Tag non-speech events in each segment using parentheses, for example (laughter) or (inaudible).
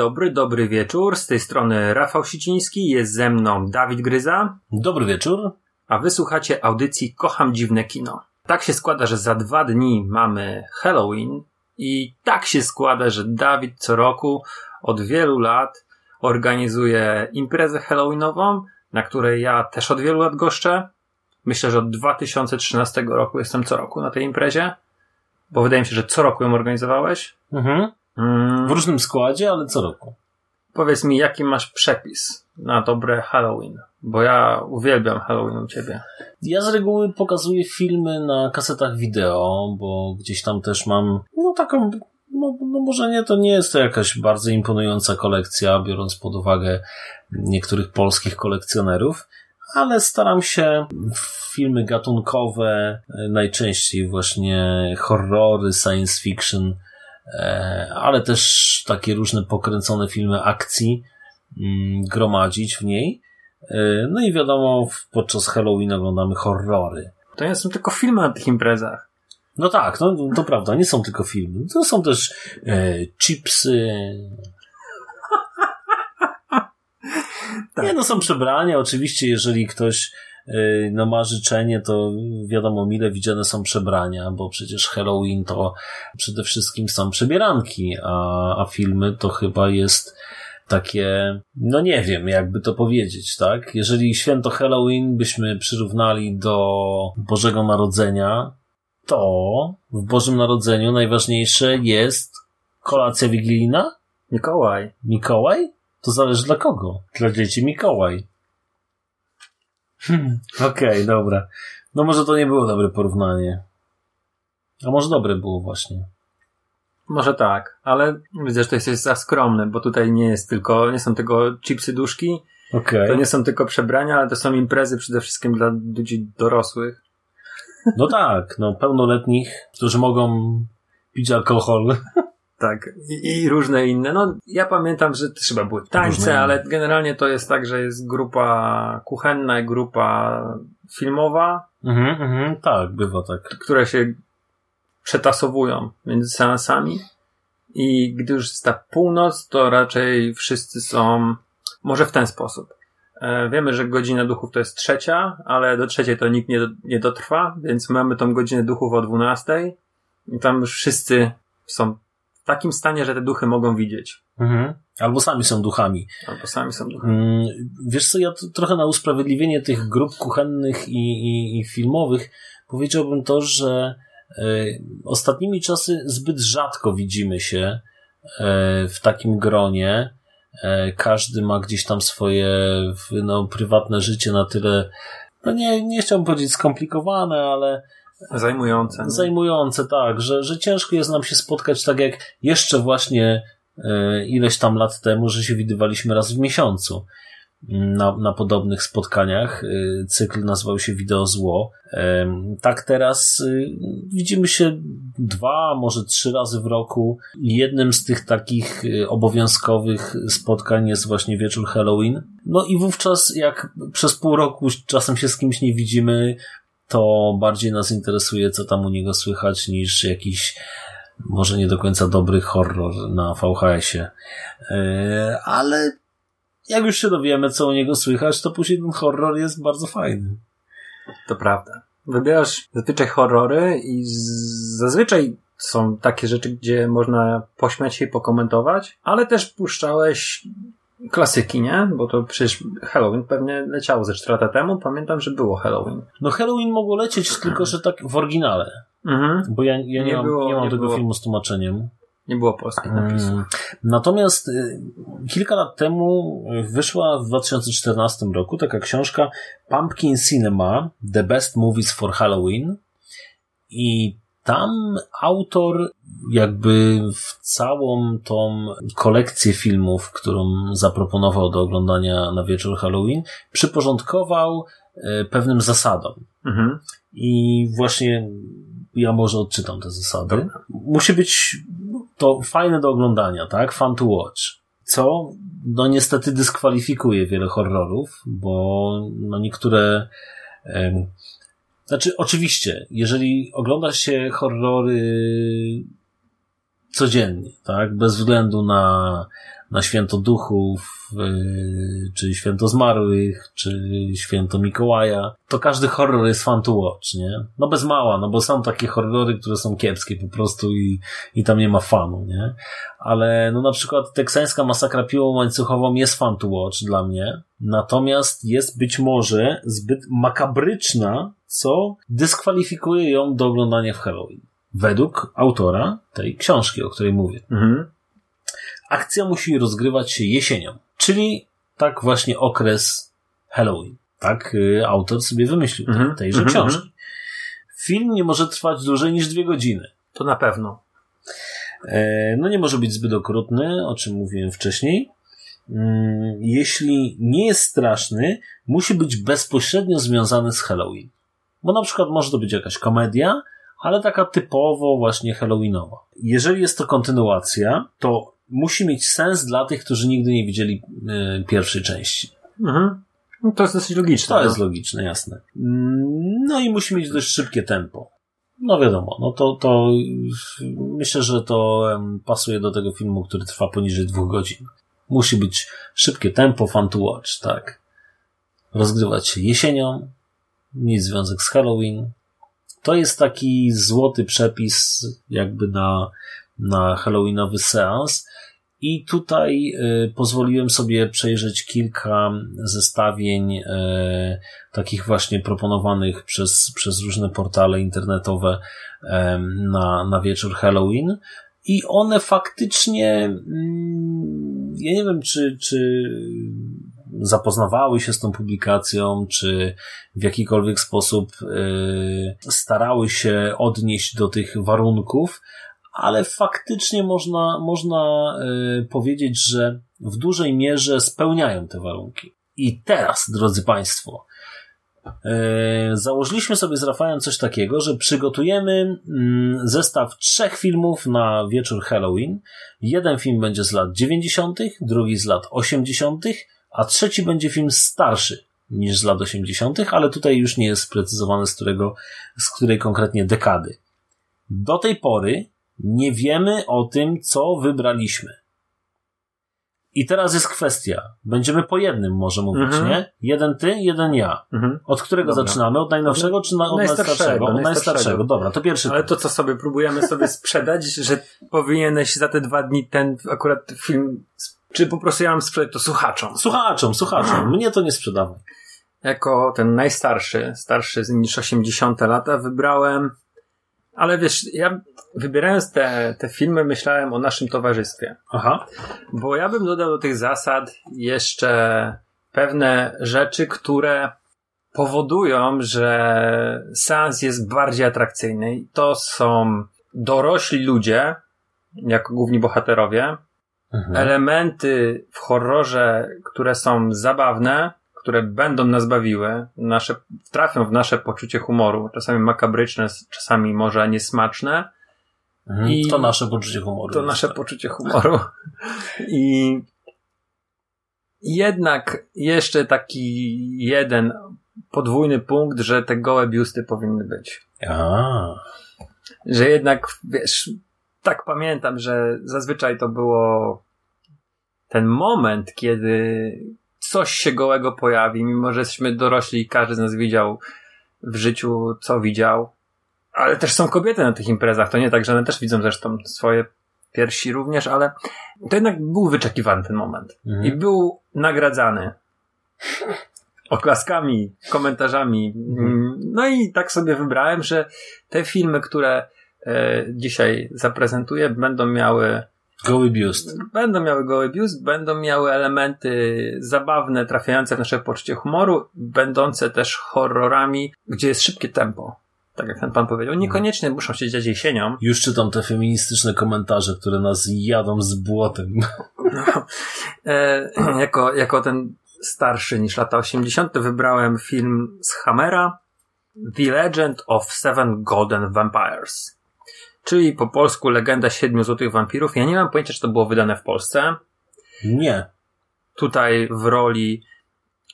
Dobry, dobry wieczór. Z tej strony Rafał Siciński, jest ze mną Dawid Gryza, Dobry wieczór. a wysłuchacie audycji Kocham Dziwne Kino. Tak się składa, że za dwa dni mamy Halloween i tak się składa, że Dawid co roku od wielu lat organizuje imprezę Halloweenową, na której ja też od wielu lat goszczę. Myślę, że od 2013 roku jestem co roku na tej imprezie, bo wydaje mi się, że co roku ją organizowałeś. Mhm. Mm. W różnym składzie, ale co roku. Powiedz mi, jaki masz przepis na dobre Halloween? Bo ja uwielbiam Halloween u ciebie. Ja z reguły pokazuję filmy na kasetach wideo, bo gdzieś tam też mam, no taką, no, no może nie, to nie jest to jakaś bardzo imponująca kolekcja, biorąc pod uwagę niektórych polskich kolekcjonerów, ale staram się filmy gatunkowe, e, najczęściej właśnie horrory, science fiction, ale też takie różne pokręcone filmy akcji mm, gromadzić w niej. E, No i wiadomo, podczas Halloween oglądamy horrory. To nie są tylko filmy na tych imprezach. No tak, no, to prawda, nie są tylko filmy. To są też e, chipsy. (laughs) Tak. Nie, no są przebrania. Oczywiście, jeżeli ktoś e, no, ma życzenie, to wiadomo, mile widziane są przebrania, bo przecież Halloween to przede wszystkim są przebieranki, a, a filmy to chyba jest takie, no nie wiem, jakby to powiedzieć, tak? Jeżeli święto Halloween byśmy przyrównali do Bożego Narodzenia, to w Bożym Narodzeniu najważniejsze jest kolacja wigilijna? Mikołaj. Mikołaj? To zależy dla kogo? Dla dzieci Mikołaj. Hmm, Okej, dobra. No może to nie było dobre porównanie. A może dobre było właśnie. Może tak, ale widzę, że to jesteś za skromny, bo tutaj nie jest tylko, nie są tylko chipsy duszki, Okej. to nie są tylko przebrania, ale to są imprezy przede wszystkim dla ludzi dorosłych. No tak, no pełnoletnich, którzy mogą pić alkohol. Tak, i, i różne inne. No, ja pamiętam, że też chyba były tańce, ale generalnie to jest tak, że jest grupa kuchenna i grupa filmowa, Mhm, mhm, tak, bywa tak. które się przetasowują między seansami i gdy już jest ta północ, to raczej wszyscy są może w ten sposób. E, Wiemy, że godzina duchów to jest trzecia, ale do trzeciej to nikt nie, nie dotrwa, więc mamy tą godzinę duchów o dwunastej i tam już wszyscy są w takim stanie, że te duchy mogą widzieć. Mhm. Albo sami są duchami. Albo sami są duchami. Mm, Wiesz co, ja trochę na usprawiedliwienie tych grup kuchennych i, i, i filmowych powiedziałbym to, że e, ostatnimi czasy zbyt rzadko widzimy się e, w takim gronie. E, każdy ma gdzieś tam swoje no, prywatne życie na tyle, no nie, nie chciałbym powiedzieć skomplikowane, ale Zajmujące. no. zajmujące, tak, że, że ciężko jest nam się spotkać tak jak jeszcze właśnie e, ileś tam lat temu, że się widywaliśmy raz w miesiącu mm, na, na podobnych spotkaniach. E, Cykl nazywał się Wideo Zło. Em, Tak teraz e, widzimy się dwa, może trzy razy w roku. Jednym z tych takich e, obowiązkowych spotkań jest właśnie wieczór Halloween. No i wówczas, jak przez pół roku czasem się z kimś nie widzimy, to bardziej nas interesuje, co tam u niego słychać, niż jakiś może nie do końca dobry horror na VHS-ie. Yy, ale jak już się dowiemy, co u niego słychać, to później ten horror jest bardzo fajny. To prawda. Wybierasz zazwyczaj horrory i zazwyczaj są takie rzeczy, gdzie można pośmiać się i pokomentować, ale też puszczałeś klasyki, nie? Bo to przecież Halloween pewnie leciało ze 4 lata temu. Pamiętam, że było Halloween. No Halloween mogło lecieć, tylko że tak w oryginale. Mhm. Bo ja, ja nie, Nie mam, było- nie mam nie tego było. filmu z tłumaczeniem. Nie było polskich napisów. Mm. Natomiast y, kilka lat temu wyszła w 2014 roku taka książka Pumpkin Cinema The Best Movies for Halloween i tam autor jakby w całą tą kolekcję filmów, którą zaproponował do oglądania na wieczór Halloween, przyporządkował y, pewnym zasadom. Mhm. I właśnie ja może odczytam te zasady. Musi być to fajne do oglądania, tak? Fun to watch. Co, no niestety dyskwalifikuje wiele horrorów, bo no niektóre, znaczy oczywiście, jeżeli ogląda się horrory codziennie, tak? Bez względu na, na święto duchów, yy, czy święto zmarłych, czy święto Mikołaja, to każdy horror jest fun to watch, nie? No bez mała, no bo są takie horrory, które są kiepskie po prostu i, i tam nie ma fanu, nie? Ale no na przykład teksańska masakra piłą łańcuchową jest fun to watch dla mnie, natomiast jest być może zbyt makabryczna, co dyskwalifikuje ją do oglądania w Halloween. Według autora tej książki, o której mówię. Mhm. Akcja musi rozgrywać się jesienią, czyli tak właśnie okres Halloween. Tak y, autor sobie wymyślił Mhm, tejże mhm, książki. Film nie może trwać dłużej niż dwie godziny. To na pewno. E, No nie może być zbyt okrutny, o czym mówiłem wcześniej. Mm, Jeśli nie jest straszny, musi być bezpośrednio związany z Halloween. Bo na przykład może to być jakaś komedia, ale taka typowo właśnie Halloweenowa. Jeżeli jest to kontynuacja, to musi mieć sens dla tych, którzy nigdy nie widzieli e, pierwszej części. Mhm. No to jest dosyć logiczne. To jest no. logiczne, jasne. Mm, No i musi mieć dość szybkie tempo. No wiadomo, no to, to myślę, że to pasuje do tego filmu, który trwa poniżej dwóch godzin. Musi być szybkie tempo, fun to watch, tak. Rozgrywać się jesienią, mieć związek z Halloween. To jest taki złoty przepis jakby na, na Halloweenowy seans. I tutaj y, pozwoliłem sobie przejrzeć kilka zestawień y, takich właśnie proponowanych przez, przez różne portale internetowe em, na, na wieczór Halloween. I one faktycznie, mm, ja nie wiem, czy, czy zapoznawały się z tą publikacją, czy w jakikolwiek sposób y, starały się odnieść do tych warunków, ale faktycznie można, można y, powiedzieć, że w dużej mierze spełniają te warunki. I teraz, drodzy Państwo, y, założyliśmy sobie z Rafałem coś takiego, że przygotujemy mm, zestaw trzech filmów na wieczór Halloween. Jeden film będzie z lat 90., drugi z lat 80., a trzeci będzie film starszy niż z lat 80., ale tutaj już nie jest sprecyzowane z którego, z której konkretnie dekady. Do tej pory nie wiemy o tym, co wybraliśmy. I teraz jest kwestia. Będziemy po jednym może mówić, Mhm. nie? Jeden ty, jeden ja. Mhm. Od którego Dobra. zaczynamy? Od najnowszego czy na, od Najstarszego, najstarszego? Od najstarszego. Dobra, to pierwszy. Ale to co sobie próbujemy sobie sprzedać, że powinieneś za te dwa dni ten akurat film, czy po prostu ja mam sprzedać to słuchaczom. Słuchaczom, słuchaczom. Mnie to nie sprzedawaj. Jako ten najstarszy, starszy niż 80 lata wybrałem, ale wiesz, ja wybierając te, te filmy myślałem o naszym towarzystwie. Aha. Bo ja bym dodał do tych zasad jeszcze pewne rzeczy, które powodują, że seans jest bardziej atrakcyjny. I to są dorośli ludzie, jako główni bohaterowie, Mhm. elementy w horrorze, które są zabawne, które będą nas bawiły, nasze, trafią w nasze poczucie humoru, czasami makabryczne, czasami może niesmaczne, Mhm. i- To nasze poczucie humoru. to nasze tak. poczucie humoru. (laughs) I jednak jeszcze taki jeden podwójny punkt, że te gołe biusty powinny być. A. Że jednak, wiesz, tak pamiętam, że zazwyczaj to było ten moment, kiedy coś się gołego pojawi, mimo że jesteśmy dorośli i każdy z nas widział w życiu, co widział. Ale też są kobiety na tych imprezach. To nie tak, że one też widzą zresztą swoje piersi również, ale to jednak był wyczekiwany ten moment. Mhm. I był nagradzany. Oklaskami, komentarzami. Mm, No i tak sobie wybrałem, że te filmy, które dzisiaj zaprezentuję, będą miały Goły biust. będą miały goły biust, będą miały elementy zabawne, trafiające w nasze poczucie humoru, będące też horrorami, gdzie jest szybkie tempo. Tak jak ten pan powiedział. Niekoniecznie muszą się dziać jesienią. Już czytam te feministyczne komentarze, które nas jadą z błotem. E, jako, jako ten starszy niż lata 80. wybrałem film z Hammera The Legend of Seven Golden Vampires. Czyli po polsku Legenda Siedmiu Złotych Wampirów. Ja nie mam pojęcia, czy to było wydane w Polsce. Nie. Tutaj w roli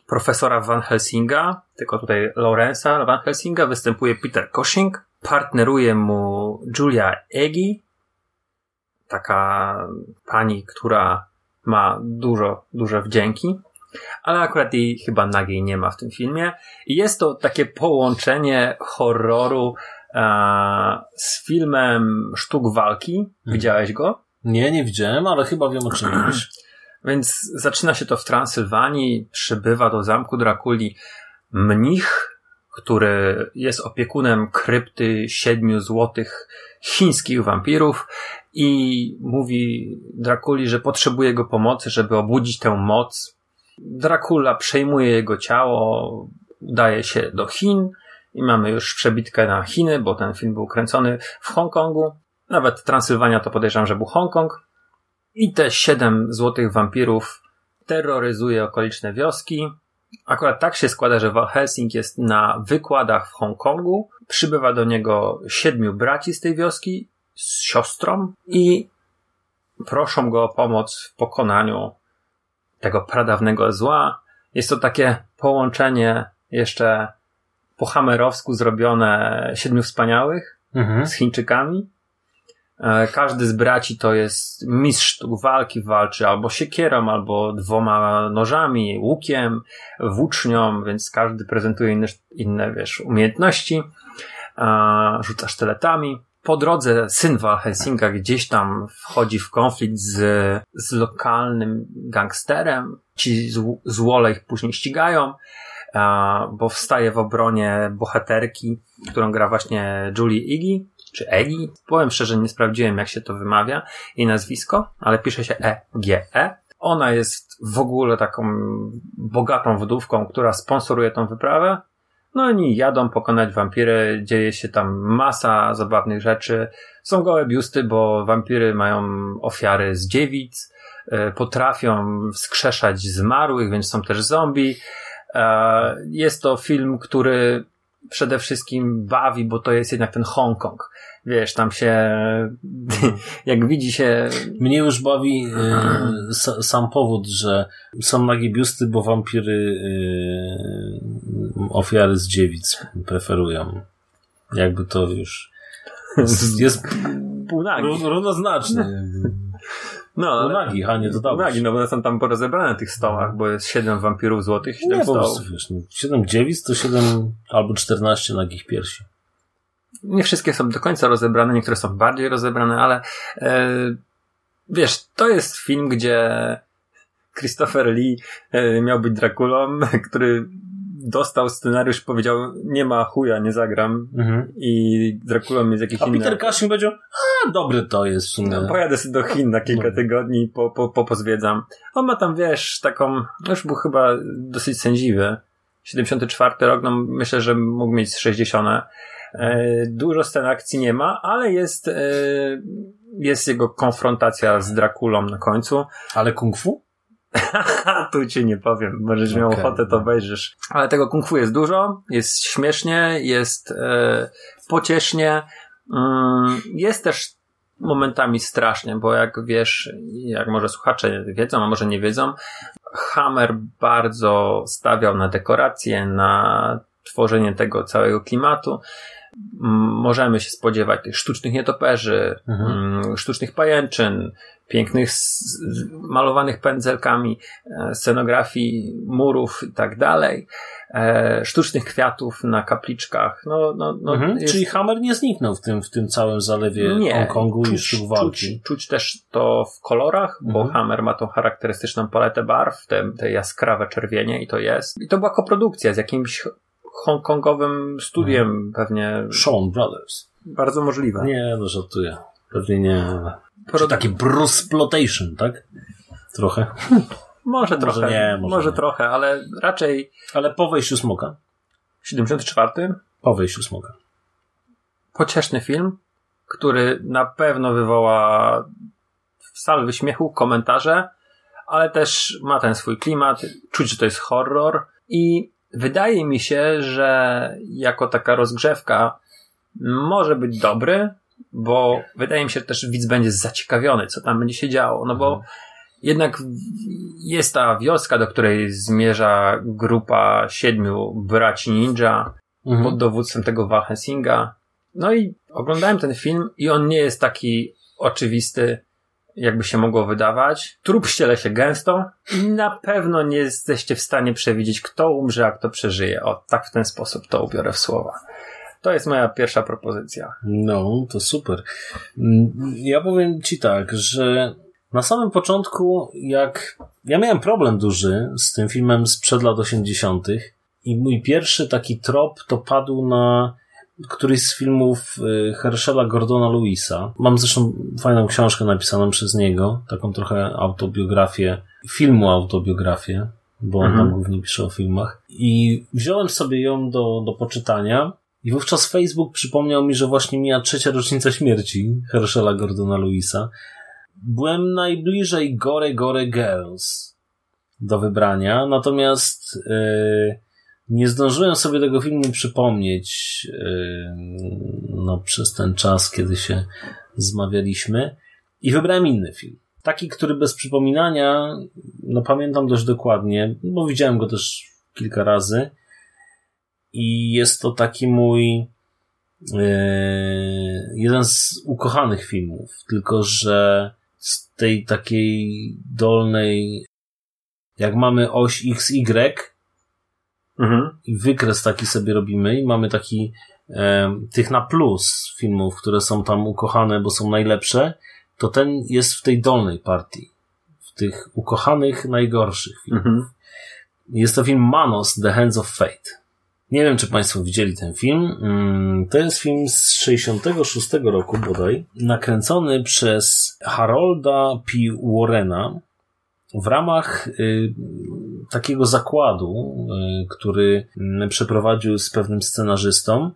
profesora Van Helsinga, tylko tutaj Lorenza Van Helsinga, występuje Peter Cushing. Partneruje mu Julia Egi, taka pani, która ma dużo, duże wdzięki, ale akurat jej chyba nagiej nie ma w tym filmie. I jest to takie połączenie horroru z filmem Sztuk Walki. Widziałeś go? Nie, nie widziałem, ale chyba wiem o czym mówisz. (clears throat) Więc zaczyna się to w Transylwanii, przybywa do zamku Drakuli mnich, który jest opiekunem krypty siedmiu złotych chińskich wampirów i mówi Drakuli, że potrzebuje jego pomocy, żeby obudzić tę moc. Dracula przejmuje jego ciało, udaje się do Chin i mamy już przebitkę na Chiny, bo ten film był kręcony w Hongkongu. Nawet Transylwania to podejrzewam, że był Hongkong. I te siedem złotych wampirów terroryzuje okoliczne wioski. Akurat tak się składa, że Van Helsing jest na wykładach w Hongkongu. Przybywa do niego siedmiu braci z tej wioski z siostrą i proszą go o pomoc w pokonaniu tego pradawnego zła. Jest to takie połączenie jeszcze po hamerowsku zrobione Siedmiu Wspaniałych Mhm. z Chińczykami. E, Każdy z braci to jest mistrz sztuk walki, walczy albo siekierą, albo dwoma nożami, łukiem, włócznią, więc każdy prezentuje inne, inne wiesz, umiejętności. Rzuca sztyletami. Po drodze syn Val Helsinga gdzieś tam wchodzi w konflikt z, z lokalnym gangsterem. Ci zł- złole ich później ścigają, bo wstaje w obronie bohaterki, którą gra właśnie Julie Iggy, czy Egi. Powiem szczerze, nie sprawdziłem jak się to wymawia, jej nazwisko, ale pisze się E-G-E. Ona jest w ogóle taką bogatą wdówką, która sponsoruje tą wyprawę. No i oni jadą pokonać wampiry, dzieje się tam masa zabawnych rzeczy. Są gołe biusty, bo wampiry mają ofiary z dziewic, e, potrafią wskrzeszać zmarłych, więc są też zombie. E, Jest to film, który przede wszystkim bawi, bo to jest jednak ten Hongkong. Wiesz, tam się, (laughs) jak widzi się, Mnie już bawi sa, sam powód, że są nagie biusty, bo wampiry y, ofiary z dziewic preferują. Jakby to już jest, jest półnagi. ró- równoznaczne. No, ale- Półnagi, a nie dodałeś. Półnagi, no bo one są tam porozebrane na tych stołach, bo jest siedem wampirów złotych, siedem Nie, po stołów. prostu wiesz, no, 7 dziewic to 7 albo 14 nagich piersi. Nie wszystkie są do końca rozebrane, niektóre są bardziej rozebrane, ale e, wiesz, to jest film, gdzie Christopher Lee e, miał być Drakulą, (laughs) który dostał scenariusz, powiedział, nie ma chuja, nie zagram Mhm. i Drakulą jest jakiś A inny. Peter Cushing powiedział, a dobry to jest w sumie. No, pojadę sobie do Chin na kilka No. tygodni po, po, po, pozwiedzam. On ma tam, wiesz, taką, już był chyba dosyć sędziwy. 74 rok, no myślę, że mógł mieć z 60. E, dużo scen akcji nie ma, ale jest, e, jest jego konfrontacja z Drakulą na końcu. Ale kung fu? (laughs) Tu ci nie powiem, możesz miał Okej, ochotę, to no. obejrzysz. Ale tego kung fu jest dużo, jest śmiesznie, jest e, pociesznie, mm, jest też momentami strasznie, bo jak wiesz, jak może słuchacze wiedzą, a może nie wiedzą, Hammer bardzo stawiał na dekoracje, na tworzenie tego całego klimatu. Możemy się spodziewać tych sztucznych nietoperzy, Mhm. sztucznych pajęczyn, pięknych malowanych pędzelkami, e, scenografii murów i tak dalej, e, sztucznych kwiatów na kapliczkach. No, no, no, mhm. jest- Czyli Hammer nie zniknął w tym, w tym całym zalewie Hongkongu i sztuk walki. Czuć, czuć też to w kolorach, bo Mhm. Hammer ma tą charakterystyczną paletę barw, te, te jaskrawe czerwienie i to jest. I to była koprodukcja z jakimś hongkongowym studiem Mhm. pewnie. Sean Brothers. Bardzo możliwe. Nie, no żartuję. Pewnie nie. ale- Pro- Czy taki Brusplotation, tak? Trochę. (laughs) Może Może trochę, nie, może może nie. trochę, ale raczej Ale po wejściu smoka. 74. Po wejściu smoka. Pocieszny film, który na pewno wywoła salwy śmiechu, komentarze, ale też ma ten swój klimat, czuć, że to jest horror i wydaje mi się, że jako taka rozgrzewka może być dobry, bo wydaje mi się że też widz będzie zaciekawiony, co tam będzie się działo, no bo jednak jest ta wioska, do której zmierza grupa siedmiu braci ninja, Mhm. pod dowództwem tego Valhensinga. No i oglądałem ten film i on nie jest taki oczywisty, jakby się mogło wydawać. Trup ściele się gęsto i na pewno nie jesteście w stanie przewidzieć, kto umrze, a kto przeżyje. O, tak w ten sposób to ubiorę w słowa. To jest moja pierwsza propozycja. No, to super. Mm, Ja powiem Ci tak, że na samym początku, jak ja miałem problem duży z tym filmem sprzed lat 80. i mój pierwszy taki trop to padł na któryś z filmów y, Herschela Gordona Lewisa. Mam zresztą fajną książkę napisaną przez niego, taką trochę autobiografię, filmu autobiografię, bo on Mhm. tam głównie pisze o filmach. I wziąłem sobie ją do, do poczytania i wówczas Facebook przypomniał mi, że właśnie mija trzecia rocznica śmierci Herschela Gordona Lewisa. Byłem najbliżej Gore Gore Girls do wybrania, natomiast yy, nie zdążyłem sobie tego filmu przypomnieć yy, no, przez ten czas, kiedy się zmawialiśmy i wybrałem inny film. Taki, który bez przypominania, no pamiętam dość dokładnie, bo widziałem go też kilka razy i jest to taki mój e, jeden z ukochanych filmów, tylko że z tej takiej dolnej, jak mamy oś XY Mhm. i wykres taki sobie robimy i mamy taki e, tych na plus filmów, które są tam ukochane, bo są najlepsze, to ten jest w tej dolnej partii. W tych ukochanych, najgorszych filmów. Mhm. Jest to film Manos, The Hands of Fate. Nie wiem, czy Państwo widzieli ten film. Mm, To jest film z 66 roku bodaj, nakręcony przez Harolda P. Warrena w ramach y, takiego zakładu, y, który mm, przeprowadził z pewnym scenarzystą,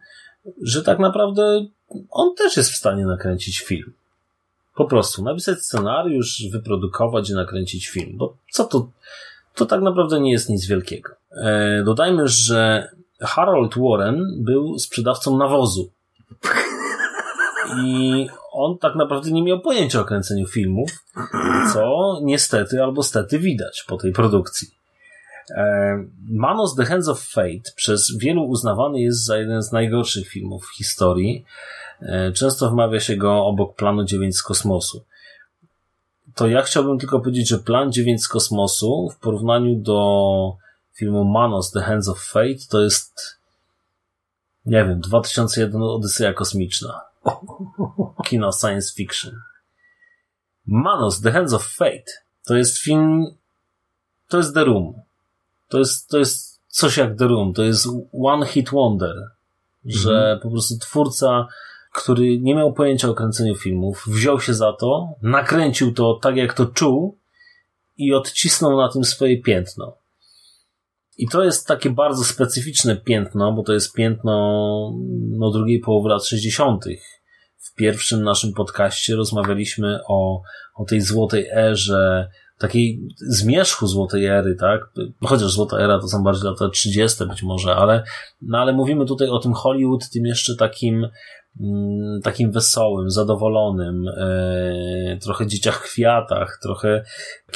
że tak naprawdę on też jest w stanie nakręcić film. Po prostu napisać scenariusz, wyprodukować i nakręcić film. Bo co to, to tak naprawdę nie jest nic wielkiego. E, dodajmy, że Harold Warren był sprzedawcą nawozu. I on tak naprawdę nie miał pojęcia o kręceniu filmów, co niestety albo stety widać po tej produkcji. E, Manos The Hands of Fate przez wielu uznawany jest za jeden z najgorszych filmów w historii. E, Często wmawia się go obok Planu 9 z kosmosu. To ja chciałbym tylko powiedzieć, że Plan 9 z kosmosu w porównaniu do filmu Manos The Hands of Fate to jest nie wiem, 2001 Odyseja Kosmiczna. Kino science fiction. Manos The Hands of Fate to jest film to jest The Room. To jest, to jest coś jak The Room. To jest one hit wonder. Że po prostu twórca który nie miał pojęcia o kręceniu filmów, wziął się za to, nakręcił to tak, jak to czuł i odcisnął na tym swoje piętno. I to jest takie bardzo specyficzne piętno, bo to jest piętno no, drugiej połowy lat 60. W pierwszym naszym podcaście rozmawialiśmy o, o tej złotej erze, takiej zmierzchu złotej ery, tak? Chociaż złota era to są bardziej lata 30 być może, ale, no, ale mówimy tutaj o tym Hollywood, tym jeszcze takim takim wesołym, zadowolonym, e, trochę dzieciach kwiatach, trochę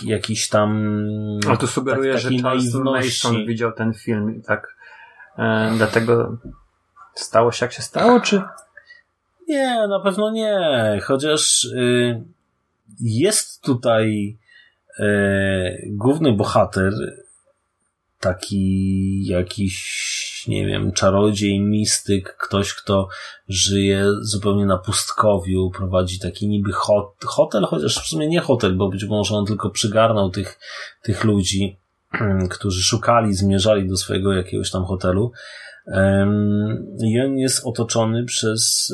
jakiś tam Ale tu sugeruję, tak- że Charles. Mason widział ten film i tak e, dlatego stało się jak się stało, czy? Nie, na pewno nie. Chociaż y, jest tutaj y, główny bohater, taki jakiś, nie wiem, czarodziej, mistyk, ktoś, kto żyje zupełnie na pustkowiu, prowadzi taki niby hot, hotel, chociaż w sumie nie hotel, bo być może on tylko przygarnął tych, tych ludzi. (clears throat) którzy szukali, zmierzali do swojego jakiegoś tam hotelu. I on jest otoczony przez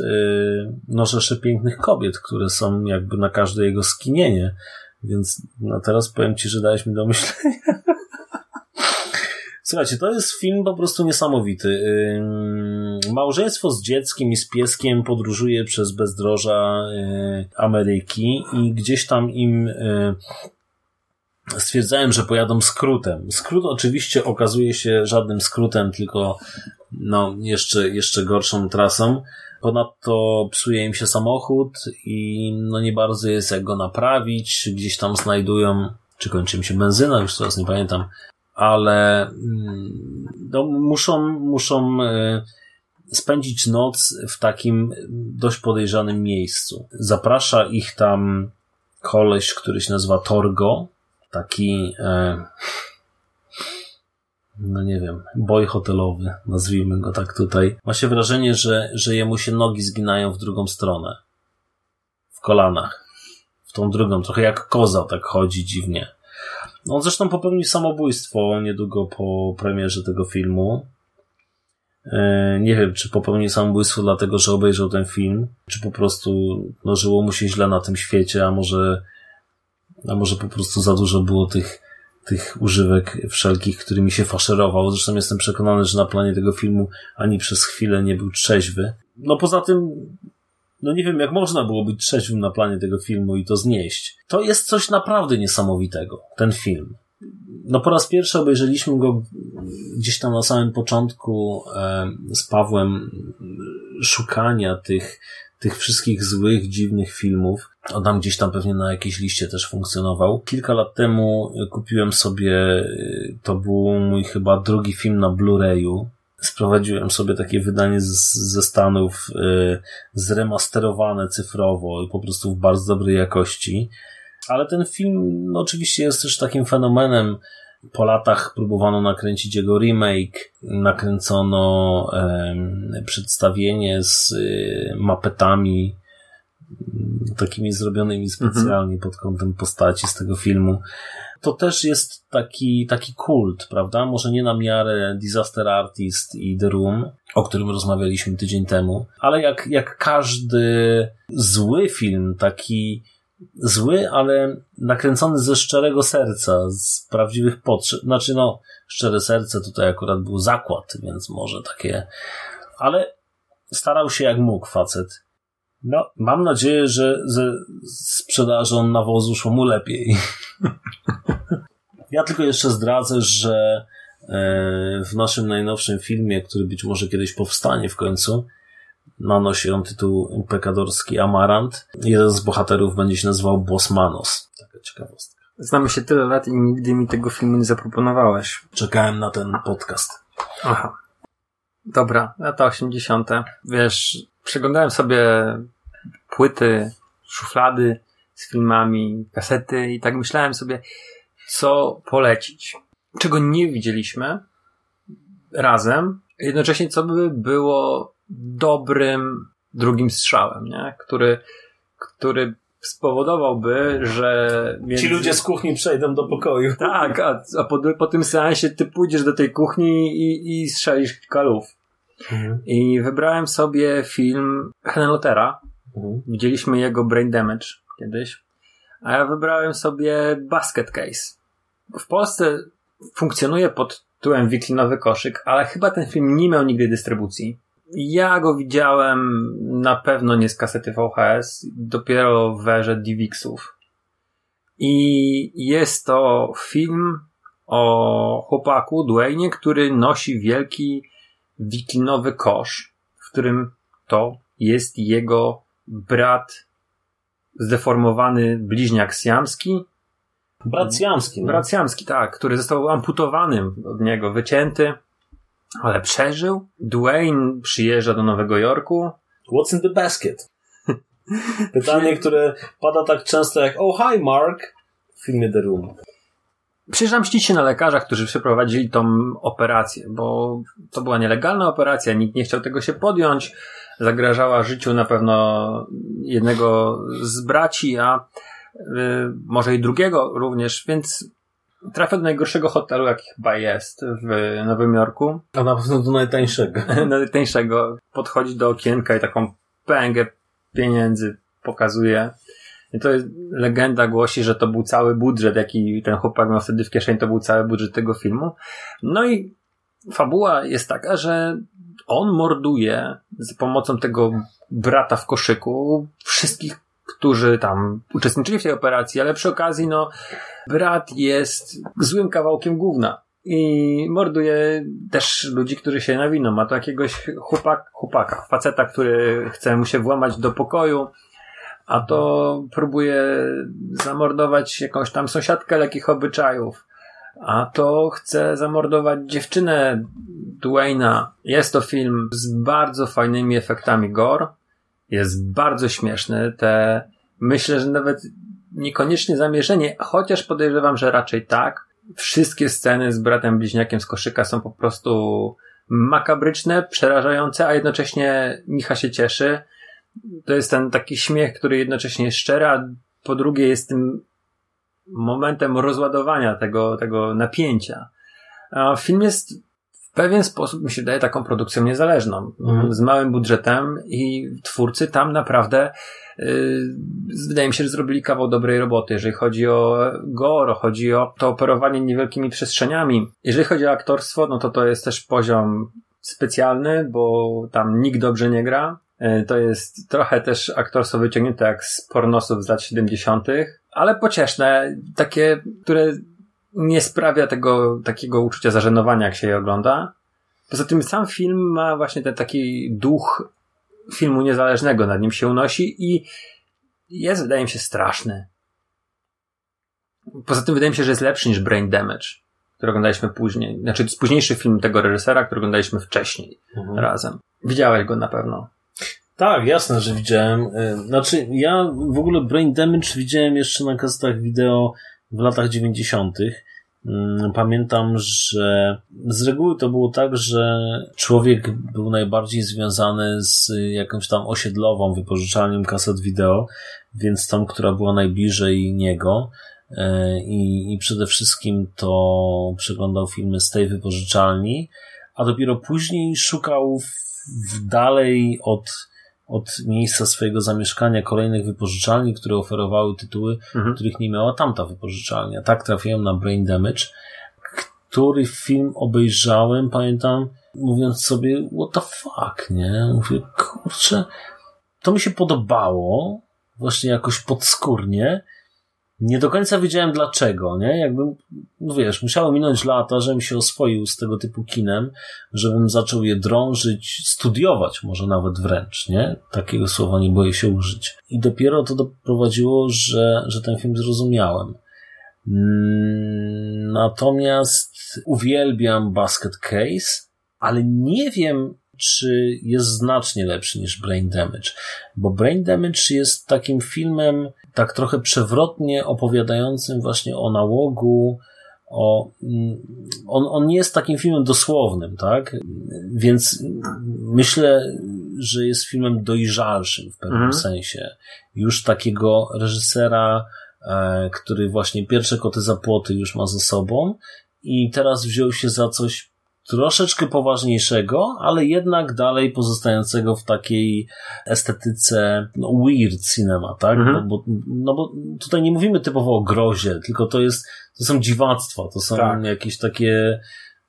no, rzesze pięknych kobiet, które są jakby na każde jego skinienie. Więc no teraz powiem Ci, że dałeś mi do myślenia. (laughs) Słuchajcie, to jest film po prostu niesamowity. Małżeństwo z dzieckiem i z pieskiem podróżuje przez bezdroża y, Ameryki i gdzieś tam im y, stwierdzałem, że pojadą skrótem. Skrót oczywiście okazuje się żadnym skrótem, tylko no, jeszcze, jeszcze gorszą trasą. Ponadto psuje im się samochód i no nie bardzo jest jak go naprawić. Gdzieś tam znajdują, czy kończy im się benzyna, już teraz nie pamiętam, ale mm, no, muszą, muszą e, spędzić noc w takim dość podejrzanym miejscu. Zaprasza ich tam koleś, który się nazywa Torgo, taki e, no nie wiem, boj hotelowy, nazwijmy go tak tutaj. Ma się wrażenie, że, że jemu się nogi zginają w drugą stronę. W kolanach. W tą drugą, trochę jak koza tak chodzi dziwnie. On zresztą popełnił samobójstwo niedługo po premierze tego filmu. E, nie wiem, czy popełnił samobójstwo dlatego, że obejrzał ten film, czy po prostu no, żyło mu się źle na tym świecie, a może, a może po prostu za dużo było tych, tych używek wszelkich, którymi się faszerował. Zresztą jestem przekonany, że na planie tego filmu ani przez chwilę nie był trzeźwy. No poza tym no nie wiem, jak można było być trzeźwym na planie tego filmu i to znieść. To jest coś naprawdę niesamowitego, ten film. No po raz pierwszy obejrzeliśmy go gdzieś tam na samym początku e, z Pawłem szukania tych, tych wszystkich złych, dziwnych filmów. On tam gdzieś tam pewnie na jakiejś liście też funkcjonował. Kilka lat temu kupiłem sobie, e, to był mój chyba drugi film na Blu-rayu, sprowadziłem sobie takie wydanie z, ze Stanów y, zremasterowane cyfrowo i po prostu w bardzo dobrej jakości. Ale ten film no, oczywiście jest też takim fenomenem. Po latach próbowano nakręcić jego remake, nakręcono y, przedstawienie z y, mapetami takimi zrobionymi specjalnie pod kątem postaci z tego filmu to też jest taki, taki kult, prawda? Może nie na miarę Disaster Artist i The Room, o którym rozmawialiśmy tydzień temu, ale jak, jak każdy zły film, taki zły, ale nakręcony ze szczerego serca, z prawdziwych potrzeb, znaczy no, szczere serce tutaj akurat był zakład, więc może takie, ale starał się jak mógł facet. No, mam nadzieję, że ze sprzedażą nawozu szło mu lepiej. (laughs) Ja tylko jeszcze zdradzę, że e, w naszym najnowszym filmie, który być może kiedyś powstanie w końcu, nanosi on tytuł Pekadorski Amarant. Jeden z bohaterów będzie się nazywał Bosmanos. Taka ciekawostka. Znamy się tyle lat i nigdy mi tego filmu nie zaproponowałeś. Czekałem na ten podcast. Aha. Dobra, lata 80. Wiesz, przeglądałem sobie płyty, szuflady z filmami, kasety i tak myślałem sobie, co polecić. Czego nie widzieliśmy razem, jednocześnie co by było dobrym drugim strzałem, nie? Który, który spowodowałby, że... Między... Ci ludzie z kuchni przejdą do pokoju. Tak, a, a po, po tym seansie ty pójdziesz do tej kuchni i, i strzelisz kalów. Mhm. I wybrałem sobie film Henlotera. Mhm. Widzieliśmy jego Brain Damage kiedyś. A ja wybrałem sobie Basket Case w Polsce funkcjonuje pod tytułem Wiklinowy koszyk, ale chyba ten film nie miał nigdy dystrybucji. Ja go widziałem na pewno nie z kasety VHS, dopiero w erze DivXów. I jest to film o chłopaku Dwayne, który nosi wielki wiklinowy kosz, w którym to jest jego brat zdeformowany bliźniak siamski Brat Jamski. No. Brat Jamski, tak, który został amputowany od niego, wycięty, ale przeżył. Dwayne przyjeżdża do Nowego Jorku. What's in the basket? Pytanie, które pada tak często jak Oh hi Mark w filmie The Room. Mścić się na lekarzach, którzy przeprowadzili tą operację, bo to była nielegalna operacja, nikt nie chciał tego się podjąć, zagrażała życiu na pewno jednego z braci, a Y, może i drugiego również, więc trafia do najgorszego hotelu, jaki chyba jest w Nowym Jorku. A na pewno do najtańszego. (laughs) najtańszego. Podchodzi do okienka i taką pęgę pieniędzy pokazuje. To jest, legenda głosi, że to był cały budżet, jaki ten chłopak miał wtedy w kieszeni, to był cały budżet tego filmu. No i fabuła jest taka, że on morduje za pomocą tego brata w koszyku wszystkich, którzy tam uczestniczyli w tej operacji, ale przy okazji, no, brat jest złym kawałkiem gówna. I morduje też ludzi, którzy się nawiną. Ma to jakiegoś chłopak, chłopaka, faceta, który chce mu się włamać do pokoju, a to próbuje zamordować jakąś tam sąsiadkę lekkich obyczajów a to chce zamordować dziewczynę Dwayna. Jest to film z bardzo fajnymi efektami gore. Jest bardzo śmieszny. Te, myślę, że nawet niekoniecznie zamierzenie, chociaż podejrzewam, że raczej tak. Wszystkie sceny z bratem bliźniakiem z koszyka są po prostu makabryczne, przerażające, a jednocześnie Micha się cieszy. To jest ten taki śmiech, który jednocześnie jest szczery, a po drugie jest tym momentem rozładowania tego, tego napięcia. A film jest w pewien sposób, mi się wydaje, taką produkcją niezależną, mhm. z małym budżetem i twórcy tam naprawdę yy, wydaje mi się, że zrobili kawał dobrej roboty, jeżeli chodzi o gore, chodzi o to operowanie niewielkimi przestrzeniami. Jeżeli chodzi o aktorstwo, no to to jest też poziom specjalny, bo tam nikt dobrze nie gra. Y, to jest trochę też aktorstwo wyciągnięte jak z pornosów z lat 70 ale pocieszne, takie, które nie sprawia tego takiego uczucia zażenowania, jak się je ogląda. Poza tym sam film ma właśnie ten taki duch filmu niezależnego, nad nim się unosi i jest, wydaje mi się, straszny. Poza tym wydaje mi się, że jest lepszy niż Brain Damage, który oglądaliśmy później. Znaczy, późniejszy film tego reżysera, który oglądaliśmy wcześniej mhm. razem. Widziałeś go na pewno. Tak, jasne, że widziałem. Y, znaczy, ja w ogóle Brain Damage widziałem jeszcze na kasetach wideo w latach 90. Mm, pamiętam, że z reguły to było tak, że człowiek był najbardziej związany z jakąś tam osiedlową wypożyczalnią kaset wideo, więc tą, która była najbliżej niego. Y, I, I przede wszystkim to przeglądał filmy z tej wypożyczalni, a dopiero później szukał w, w dalej od od miejsca swojego zamieszkania kolejnych wypożyczalni, które oferowały tytuły, mhm. których nie miała tamta wypożyczalnia. Tak trafiłem na Brain Damage, który film obejrzałem, pamiętam, mówiąc sobie, what the fuck, nie? Mówię, kurczę, to mi się podobało, właśnie jakoś podskórnie, nie do końca wiedziałem dlaczego, nie? Jakbym, no wiesz, musiało minąć lata, żebym się oswoił z tego typu kinem, żebym zaczął je drążyć, studiować może nawet wręcz, nie? Takiego słowa nie boję się użyć. I dopiero to doprowadziło, że, że ten film zrozumiałem. Mm, natomiast uwielbiam Basket Case, ale nie wiem, czy jest znacznie lepszy niż Brain Damage. Bo Brain Damage jest takim filmem tak trochę przewrotnie opowiadającym właśnie o nałogu, o, mm, on, on nie jest takim filmem dosłownym, tak? Więc myślę, że jest filmem dojrzalszym w pewnym mhm. sensie. Już takiego reżysera, e, który właśnie pierwsze koty za płoty już ma ze sobą i teraz wziął się za coś troszeczkę poważniejszego, ale jednak dalej pozostającego w takiej estetyce no, weird cinema, tak? Mhm. Bo, bo, no bo tutaj nie mówimy typowo o grozie, tylko to jest, to są dziwactwa, to są tak. jakieś takie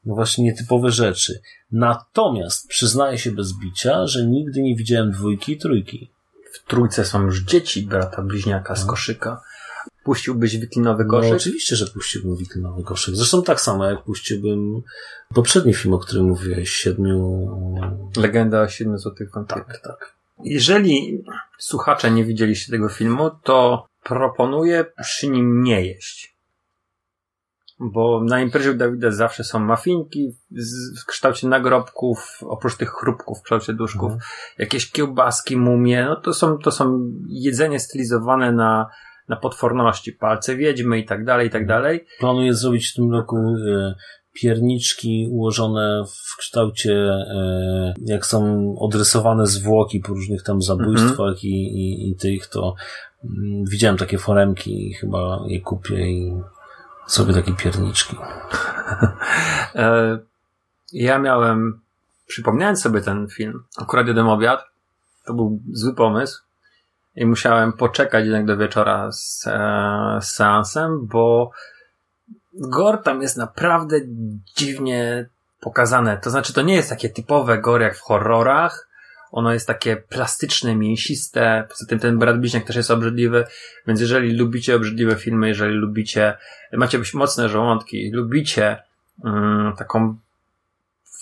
no właśnie nietypowe rzeczy. Natomiast przyznaję się bez bicia, że nigdy nie widziałem dwójki i trójki. W trójce są już dzieci brata bliźniaka z no. koszyka. Puściłbyś wiklinowy koszyk? No oczywiście, że puściłbym wiklinowy koszyk. Zresztą tak samo, jak puściłbym poprzedni film, o którym mówiłeś, Siedmiu... Legenda o Siedmiu Złotych Wampirach. Tak, tak. Jeżeli słuchacze nie widzieliście tego filmu, to proponuję przy nim nie jeść. Bo na imprezie u Dawida zawsze są mafinki w kształcie nagrobków, oprócz tych chrupków w kształcie duszków, mhm. jakieś kiełbaski, mumie, no to są, to są jedzenie stylizowane na na potworności, palce wiedźmy i tak dalej, i tak dalej. Planuję zrobić w tym roku e, pierniczki ułożone w kształcie, e, jak są odrysowane zwłoki po różnych tam zabójstwach mm -hmm. i, i, i tych, to mm, widziałem takie foremki i chyba je kupię i sobie takie pierniczki. (laughs) E, ja miałem, przypomniałem sobie ten film, akurat jeden obiad, to był zły pomysł i musiałem poczekać jednak do wieczora z, e, z seansem, bo gore tam jest naprawdę dziwnie pokazane. To znaczy, to nie jest takie typowe gore jak w horrorach, ono jest takie plastyczne, mięsiste. Poza tym ten brat bliźniak też jest obrzydliwy, więc jeżeli lubicie obrzydliwe filmy, jeżeli lubicie, macie mocne żołądki, lubicie mm, taką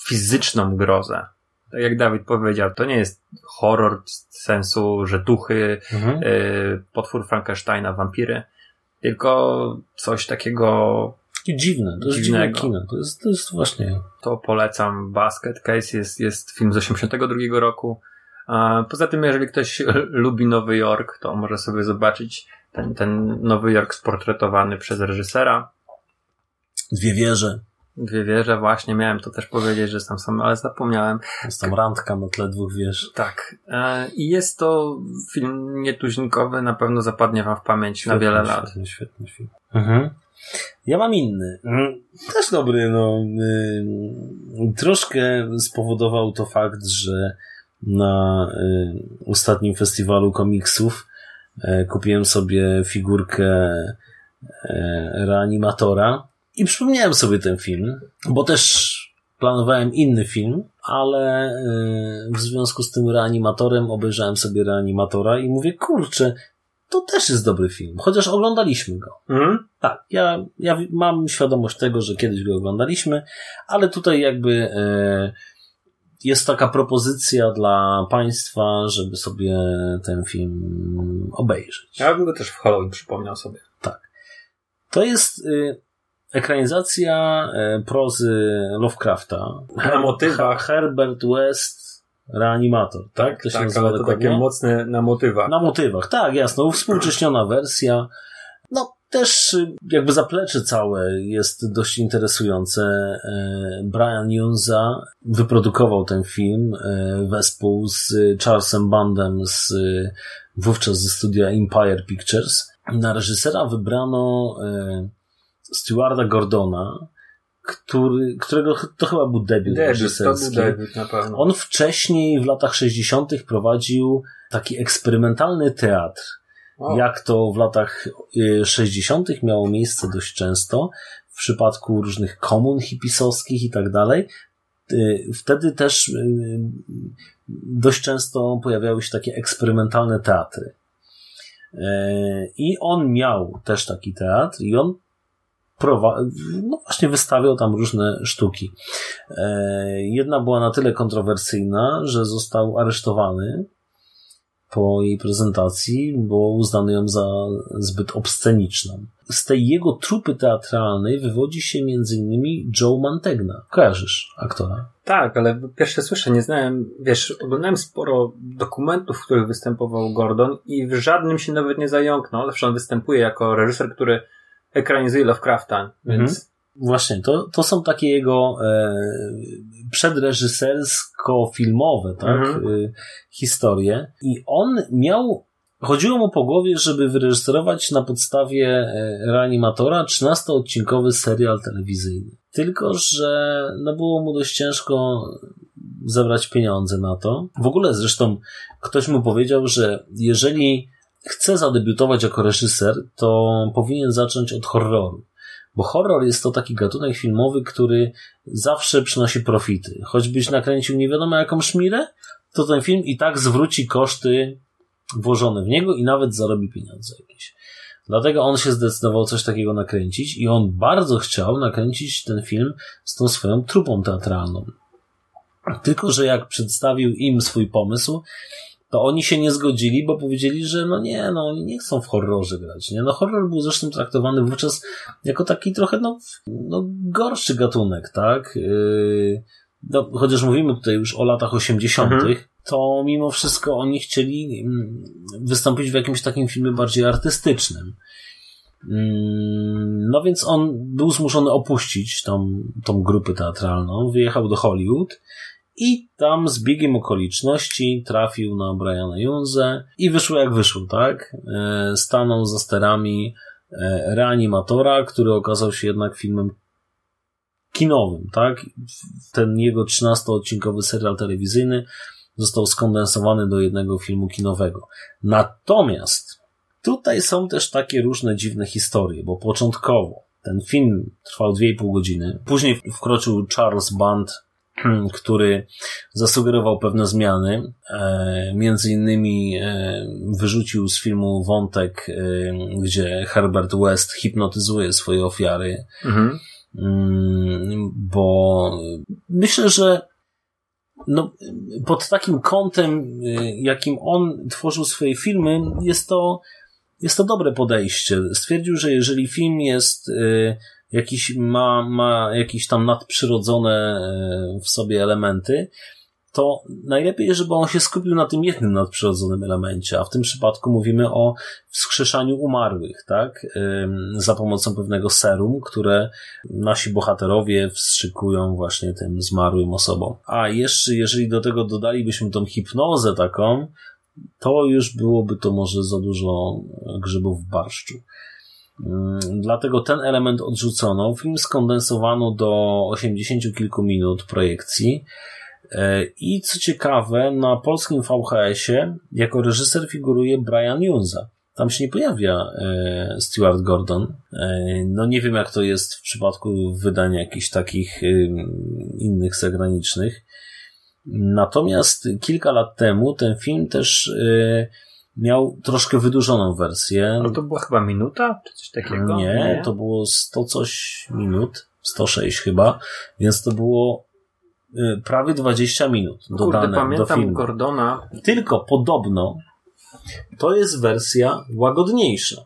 fizyczną grozę. Tak jak Dawid powiedział, to nie jest horror w sensu, że duchy, Mhm. y, potwór Frankensteina, wampiry, tylko coś takiego Takie dziwne, to jest dziwne kino. To jest, to jest właśnie... to polecam. Basket Case jest, jest film z 82 roku. Poza tym, jeżeli ktoś (laughs) lubi Nowy Jork, to może sobie zobaczyć ten, ten Nowy Jork sportretowany przez reżysera. Dwie wieże. Dwie wieże, właśnie miałem to też powiedzieć, że tam są, ale zapomniałem. Jest tam randka na tle dwóch wież. Tak. E, I jest to film nietuzinkowy, na pewno zapadnie wam w pamięć na wiele lat. Świetny, świetny film. Mhm. Ja mam inny. Mhm. Też dobry, no. y, Troszkę spowodował to fakt, że na y, ostatnim festiwalu komiksów y, kupiłem sobie figurkę y, reanimatora i przypomniałem sobie ten film, bo też planowałem inny film, ale y, w związku z tym reanimatorem obejrzałem sobie reanimatora i mówię, kurczę, to też jest dobry film, chociaż oglądaliśmy go. Mhm. Tak, ja, ja mam świadomość tego, że kiedyś go oglądaliśmy, ale tutaj jakby e, jest taka propozycja dla Państwa, żeby sobie ten film obejrzeć. Ja bym go też w Halloween przypomniał sobie. To jest y, ekranizacja e, prozy Lovecrafta. Na motywach. Herbert West, reanimator, tak? To się tak nazywa ale to takie mocne na motywach. Na motywach, tak, jasno. Współcześniona (clears throat) wersja. No, też y, jakby zaplecze całe jest dość interesujące. E, Brian Junza wyprodukował ten film e, wespół z Charlesem Bandem z y, wówczas ze studia Empire Pictures. Na reżysera wybrano Stewarda Gordona, który, którego to chyba był debiut, reżyserski. debiut na pewno. On wcześniej w latach 60. prowadził taki eksperymentalny teatr. Jak to w latach y, 60. miało miejsce dość często w przypadku różnych komun hipisowskich i tak dalej. Y, Wtedy też y, dość często pojawiały się takie eksperymentalne teatry. I on miał też taki teatr i on no właśnie wystawiał tam różne sztuki. E, Jedna była na tyle kontrowersyjna, że został aresztowany po jej prezentacji, bo uznano ją za zbyt obsceniczną. Z tej jego trupy teatralnej wywodzi się m.in. Joe Mantegna. Kojarzysz aktora? Tak, ale pierwsze słyszę, nie znałem, wiesz, oglądałem sporo dokumentów, w których występował Gordon i w żadnym się nawet nie zająknął. Zawsze on występuje jako reżyser, który ekranizuje Lovecrafta, więc Właśnie, to, to są takie jego e, przedreżysersko-filmowe tak, Mhm. e, historie. I on miał, chodziło mu po głowie, żeby wyreżyserować na podstawie e, reanimatora 13-odcinkowy serial telewizyjny. Tylko, że no było mu dość ciężko zebrać pieniądze na to. W ogóle zresztą ktoś mu powiedział, że jeżeli chce zadebiutować jako reżyser, to powinien zacząć od horroru. Bo horror jest to taki gatunek filmowy, który zawsze przynosi profity. Choćbyś nakręcił nie wiadomo jaką szmirę, to ten film i tak zwróci koszty włożone w niego i nawet zarobi pieniądze jakieś. Dlatego on się zdecydował coś takiego nakręcić i on bardzo chciał nakręcić ten film z tą swoją trupą teatralną. Tylko, że jak przedstawił im swój pomysł, to oni się nie zgodzili, bo powiedzieli, że no nie, no oni nie chcą w horrorze grać, nie? No horror był zresztą traktowany wówczas jako taki trochę, no, no gorszy gatunek, tak? Yy, no, chociaż mówimy tutaj już o latach 80., Mhm. to mimo wszystko oni chcieli mm, wystąpić w jakimś takim filmie bardziej artystycznym. Mm, No więc on był zmuszony opuścić tą, tą grupę teatralną, wyjechał do Hollywood i tam z biegiem okoliczności trafił na Briana Junze i wyszło jak wyszło, tak? E, Stanął za sterami e, reanimatora, który okazał się jednak filmem kinowym, tak? Ten jego 13-odcinkowy serial telewizyjny został skondensowany do jednego filmu kinowego. Natomiast tutaj są też takie różne dziwne historie, bo początkowo ten film trwał 2,5 godziny. Później wkroczył Charles Band, który zasugerował pewne zmiany. E, między innymi e, wyrzucił z filmu wątek, e, gdzie Herbert West hipnotyzuje swoje ofiary. Mhm. Mm, bo myślę, że no, pod takim kątem, jakim on tworzył swoje filmy, jest to, jest to dobre podejście. Stwierdził, że jeżeli film jest jakiś, ma, ma jakieś tam nadprzyrodzone w sobie elementy, to najlepiej, żeby on się skupił na tym jednym nadprzyrodzonym elemencie, a w tym przypadku mówimy o wskrzeszaniu umarłych, tak? Za pomocą pewnego serum, które nasi bohaterowie wstrzykują właśnie tym zmarłym osobom. A jeszcze, jeżeli do tego dodalibyśmy tą hipnozę taką, to już byłoby to może za dużo grzybów w barszczu. Dlatego ten element odrzucono. Film skondensowano do 80 kilku minut projekcji. E, I co ciekawe, na polskim VHS-ie jako reżyser figuruje Brian Junza. Tam się nie pojawia e, Stuart Gordon. E, no nie wiem, jak to jest w przypadku wydań jakichś takich innych zagranicznych. Natomiast kilka lat temu ten film też miał troszkę wydłużoną wersję. Ale to była chyba minuta, czy coś takiego? Nie, nie, to było 100 coś minut, 106 chyba, więc to było Y, prawie 20 minut dodane Kurde, pamiętam do filmu. Gordona. Tylko podobno to jest wersja łagodniejsza.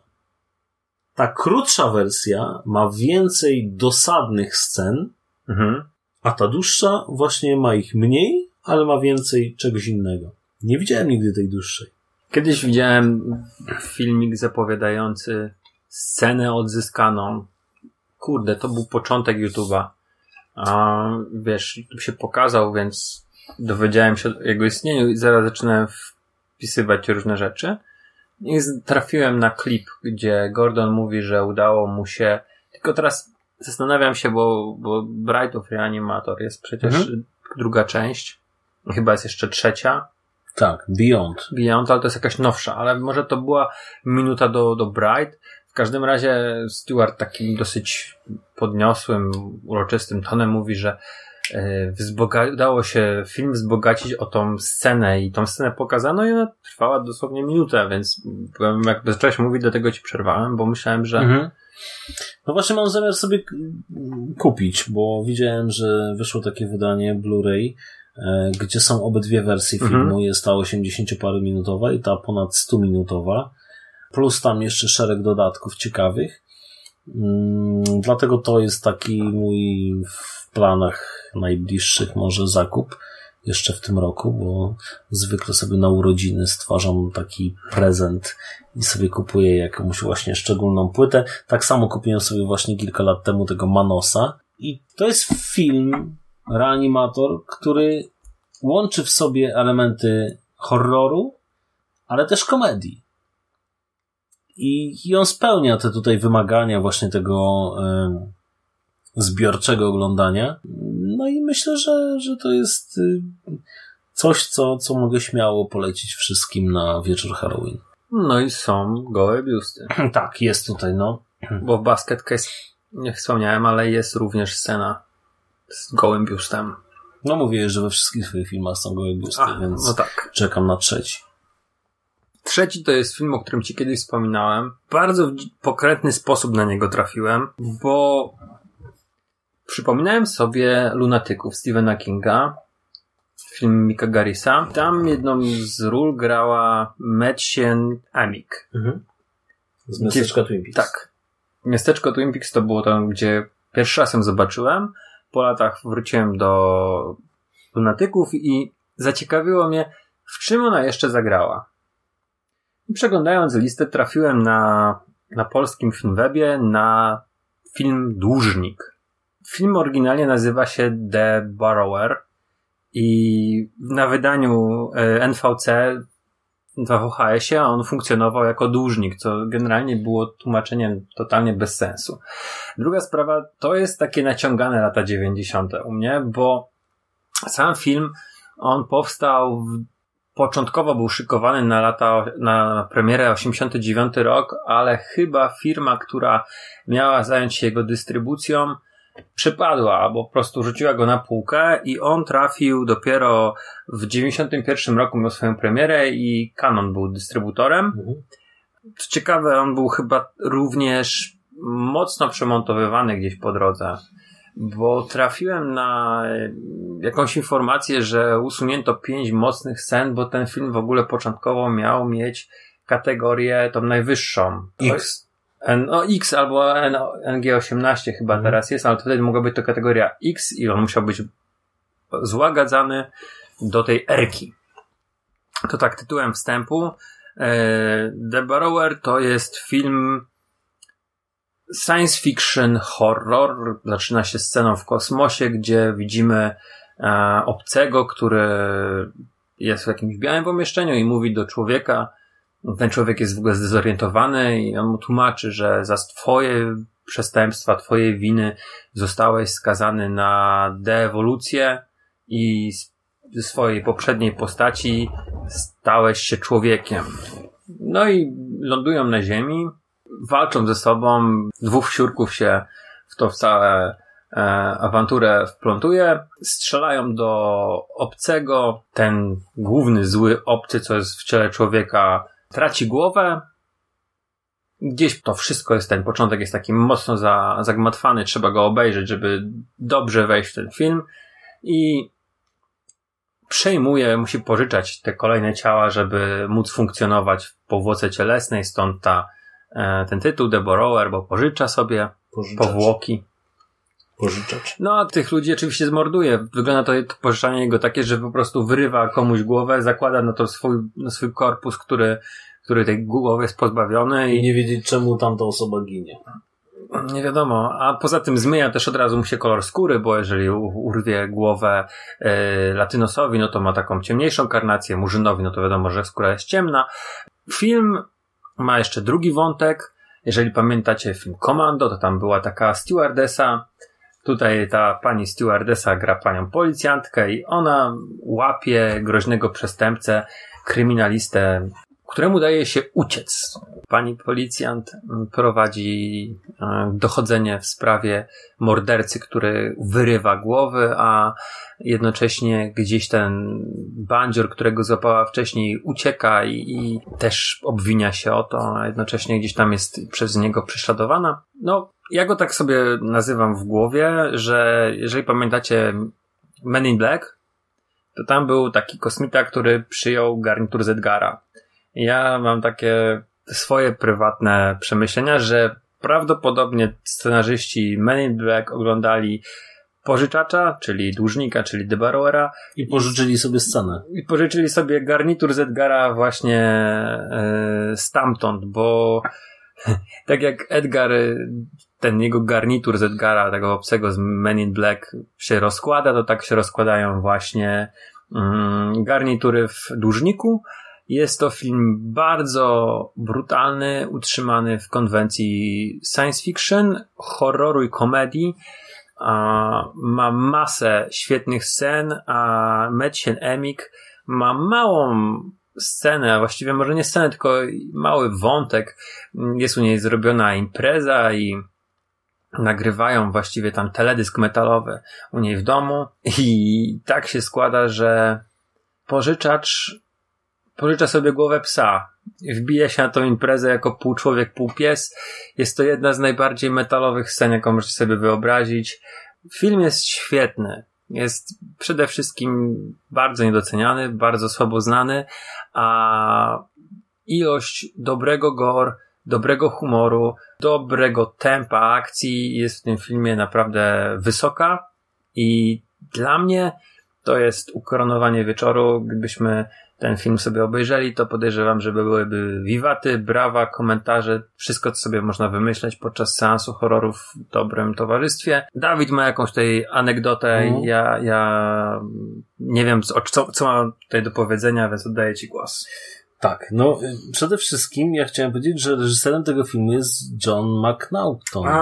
Ta krótsza wersja ma więcej dosadnych scen, mhm. a ta dłuższa właśnie ma ich mniej, ale ma więcej czegoś innego. Nie widziałem nigdy tej dłuższej. Kiedyś widziałem filmik zapowiadający scenę odzyskaną. Kurde, to był początek YouTube'a a wiesz, YouTube się pokazał, więc dowiedziałem się o jego istnieniu i zaraz zaczynałem wpisywać różne rzeczy. I trafiłem na klip, gdzie Gordon mówi, że udało mu się. Tylko teraz zastanawiam się, bo, bo Bright of Reanimator jest przecież mhm. druga część. Chyba jest jeszcze trzecia. Tak, Beyond. Beyond, ale to jest jakaś nowsza, ale może to była minuta do, do Bright. W każdym razie Stewart takim dosyć podniosłym, uroczystym tonem mówi, że e, udało się film wzbogacić o tą scenę i tą scenę pokazano i ona trwała dosłownie minutę, więc jak zacząłeś mówić, do tego ci przerwałem, bo myślałem, że mhm. No właśnie mam zamiar sobie kupić, bo widziałem, że wyszło takie wydanie Blu-ray, gdzie są obydwie wersje mhm. filmu. Mhm. Jest ta 80 paru minutowa i ta ponad 100 minutowa plus tam jeszcze szereg dodatków ciekawych. Mm, dlatego to jest taki mój w planach najbliższych może zakup jeszcze w tym roku, bo zwykle sobie na urodziny stwarzam taki prezent i sobie kupuję jakąś właśnie szczególną płytę. Tak samo kupiłem sobie właśnie kilka lat temu tego Manosa i to jest film, reanimator, który łączy w sobie elementy horroru, ale też komedii. I, I on spełnia te tutaj wymagania właśnie tego y, zbiorczego oglądania. No i myślę, że, że to jest y, coś, co, co mogę śmiało polecić wszystkim na wieczór Halloween. No i są gołe biusty. (clears throat) tak, jest tutaj, no. Bo w Basket Case nie wspomniałem, ale jest również scena z gołym biustem. No mówię, że we wszystkich swoich filmach są gołe biusty, A, więc no tak. czekam na trzeci. Trzeci to jest film, o którym ci kiedyś wspominałem. Bardzo w pokrętny sposób na niego trafiłem, bo przypominałem sobie Lunatyków Stephena Kinga, film Mika Garrisa. Tam jedną z ról grała Mädchen Amik. Mhm. Z miasteczka gdzie, Twin Peaks. Tak. Miasteczko Twin Peaks to było tam, gdzie pierwszy raz ją zobaczyłem. Po latach wróciłem do Lunatyków i zaciekawiło mnie, w czym ona jeszcze zagrała. Przeglądając listę trafiłem na, na polskim Filmwebie na film Dłużnik. Film oryginalnie nazywa się The Borrower i na wydaniu e, NVC w VHS-ie, a on funkcjonował jako dłużnik, co generalnie było tłumaczeniem totalnie bez sensu. Druga sprawa, to jest takie naciągane lata 90. u mnie, bo sam film, on powstał w początkowo był szykowany na lata, na premierę 89 rok, ale chyba firma, która miała zająć się jego dystrybucją, przepadła, albo po prostu rzuciła go na półkę i on trafił dopiero w 91 roku miał swoją premierę i Canon był dystrybutorem. Mhm. Co ciekawe, on był chyba również mocno przemontowywany gdzieś po drodze, bo trafiłem na e, jakąś informację, że usunięto pięć mocnych scen, bo ten film w ogóle początkowo miał mieć kategorię tą najwyższą. X. N, no X albo N, NG18 chyba Mhm. teraz jest, ale wtedy mogła być to kategoria X i on musiał być złagadzany do tej erki. To tak tytułem wstępu. E, The Borrower to jest film science fiction horror. Zaczyna się sceną w kosmosie, gdzie widzimy e, obcego, który jest w jakimś białym pomieszczeniu i mówi do człowieka. Ten człowiek jest w ogóle zdezorientowany i on mu tłumaczy, że za twoje przestępstwa, twoje winy zostałeś skazany na deewolucję i ze swojej poprzedniej postaci stałeś się człowiekiem. No i lądują na ziemi, walczą ze sobą, dwóch siurków się w to w całe e, awanturę wplątuje, strzelają do obcego, ten główny zły obcy, co jest w ciele człowieka, traci głowę, gdzieś to wszystko jest, ten początek jest taki mocno za, zagmatwany, trzeba go obejrzeć, żeby dobrze wejść w ten film i przejmuje, musi pożyczać te kolejne ciała, żeby móc funkcjonować w powłoce cielesnej, stąd ta, e, ten tytuł The Borrower, bo pożycza sobie Pożyczać. powłoki. Pożyczać. No, a tych ludzi oczywiście zmorduje. Wygląda to, to pożyczanie jego takie, że po prostu wyrywa komuś głowę, zakłada na to swój, na swój korpus, który, który tej głowy jest pozbawiony I nie wiedzieć, czemu tamta osoba ginie. nie wiadomo. A poza tym zmienia też od razu mu się kolor skóry, bo jeżeli urwie głowę e, latynosowi, no to ma taką ciemniejszą karnację, murzynowi, no to wiadomo, że skóra jest ciemna. Film ma jeszcze drugi wątek. Jeżeli pamiętacie film Komando, to tam była taka stewardesa. Tutaj ta pani stewardesa gra panią policjantkę i ona łapie groźnego przestępcę, kryminalistę, któremu daje się uciec. Pani policjant prowadzi e, dochodzenie w sprawie mordercy, który wyrywa głowy, a jednocześnie gdzieś ten bandzior, którego złapała wcześniej, ucieka i, i też obwinia się o to, a jednocześnie gdzieś tam jest przez niego prześladowana. No, ja go tak sobie nazywam w głowie, że jeżeli pamiętacie Men in Black, to tam był taki kosmita, który przyjął garnitur Zedgara. Ja mam takie swoje prywatne przemyślenia, że prawdopodobnie scenarzyści Men in Black oglądali pożyczacza, czyli dłużnika, czyli The Borrowera I pożyczyli sobie scenę. i pożyczyli sobie garnitur Edgara właśnie e, stamtąd, bo (laughs) tak jak Edgar, e, ten jego garnitur z Edgara, tego obcego z Men in Black się rozkłada, to tak się rozkładają właśnie mm, garnitury w dłużniku. Jest to film bardzo brutalny, utrzymany w konwencji science fiction, horroru i komedii. A, ma masę świetnych scen, a Mädchen Emik ma małą scenę, a właściwie może nie scenę, tylko mały wątek. Jest u niej zrobiona impreza i nagrywają właściwie tam teledysk metalowy u niej w domu i tak się składa, że pożyczacz pożycza sobie głowę psa. Wbija się na tą imprezę jako pół człowiek, pół pies. Jest to jedna z najbardziej metalowych scen, jaką możecie sobie wyobrazić. Film jest świetny. Jest przede wszystkim bardzo niedoceniany, bardzo słabo znany, a ilość dobrego gore, dobrego humoru, dobrego tempa akcji jest w tym filmie naprawdę wysoka i dla mnie to jest ukoronowanie wieczoru. Gdybyśmy ten film sobie obejrzeli, to podejrzewam, że byłyby wiwaty, brawa, komentarze, wszystko co sobie można wymyśleć podczas seansu horrorów w dobrym towarzystwie. Dawid ma jakąś tutaj anegdotę, Mhm. ja, ja nie wiem co, co, co mam tutaj do powiedzenia, więc oddaję Ci głos. Tak, no y, przede wszystkim ja chciałem powiedzieć, że reżyserem tego filmu jest John McNaughton. A,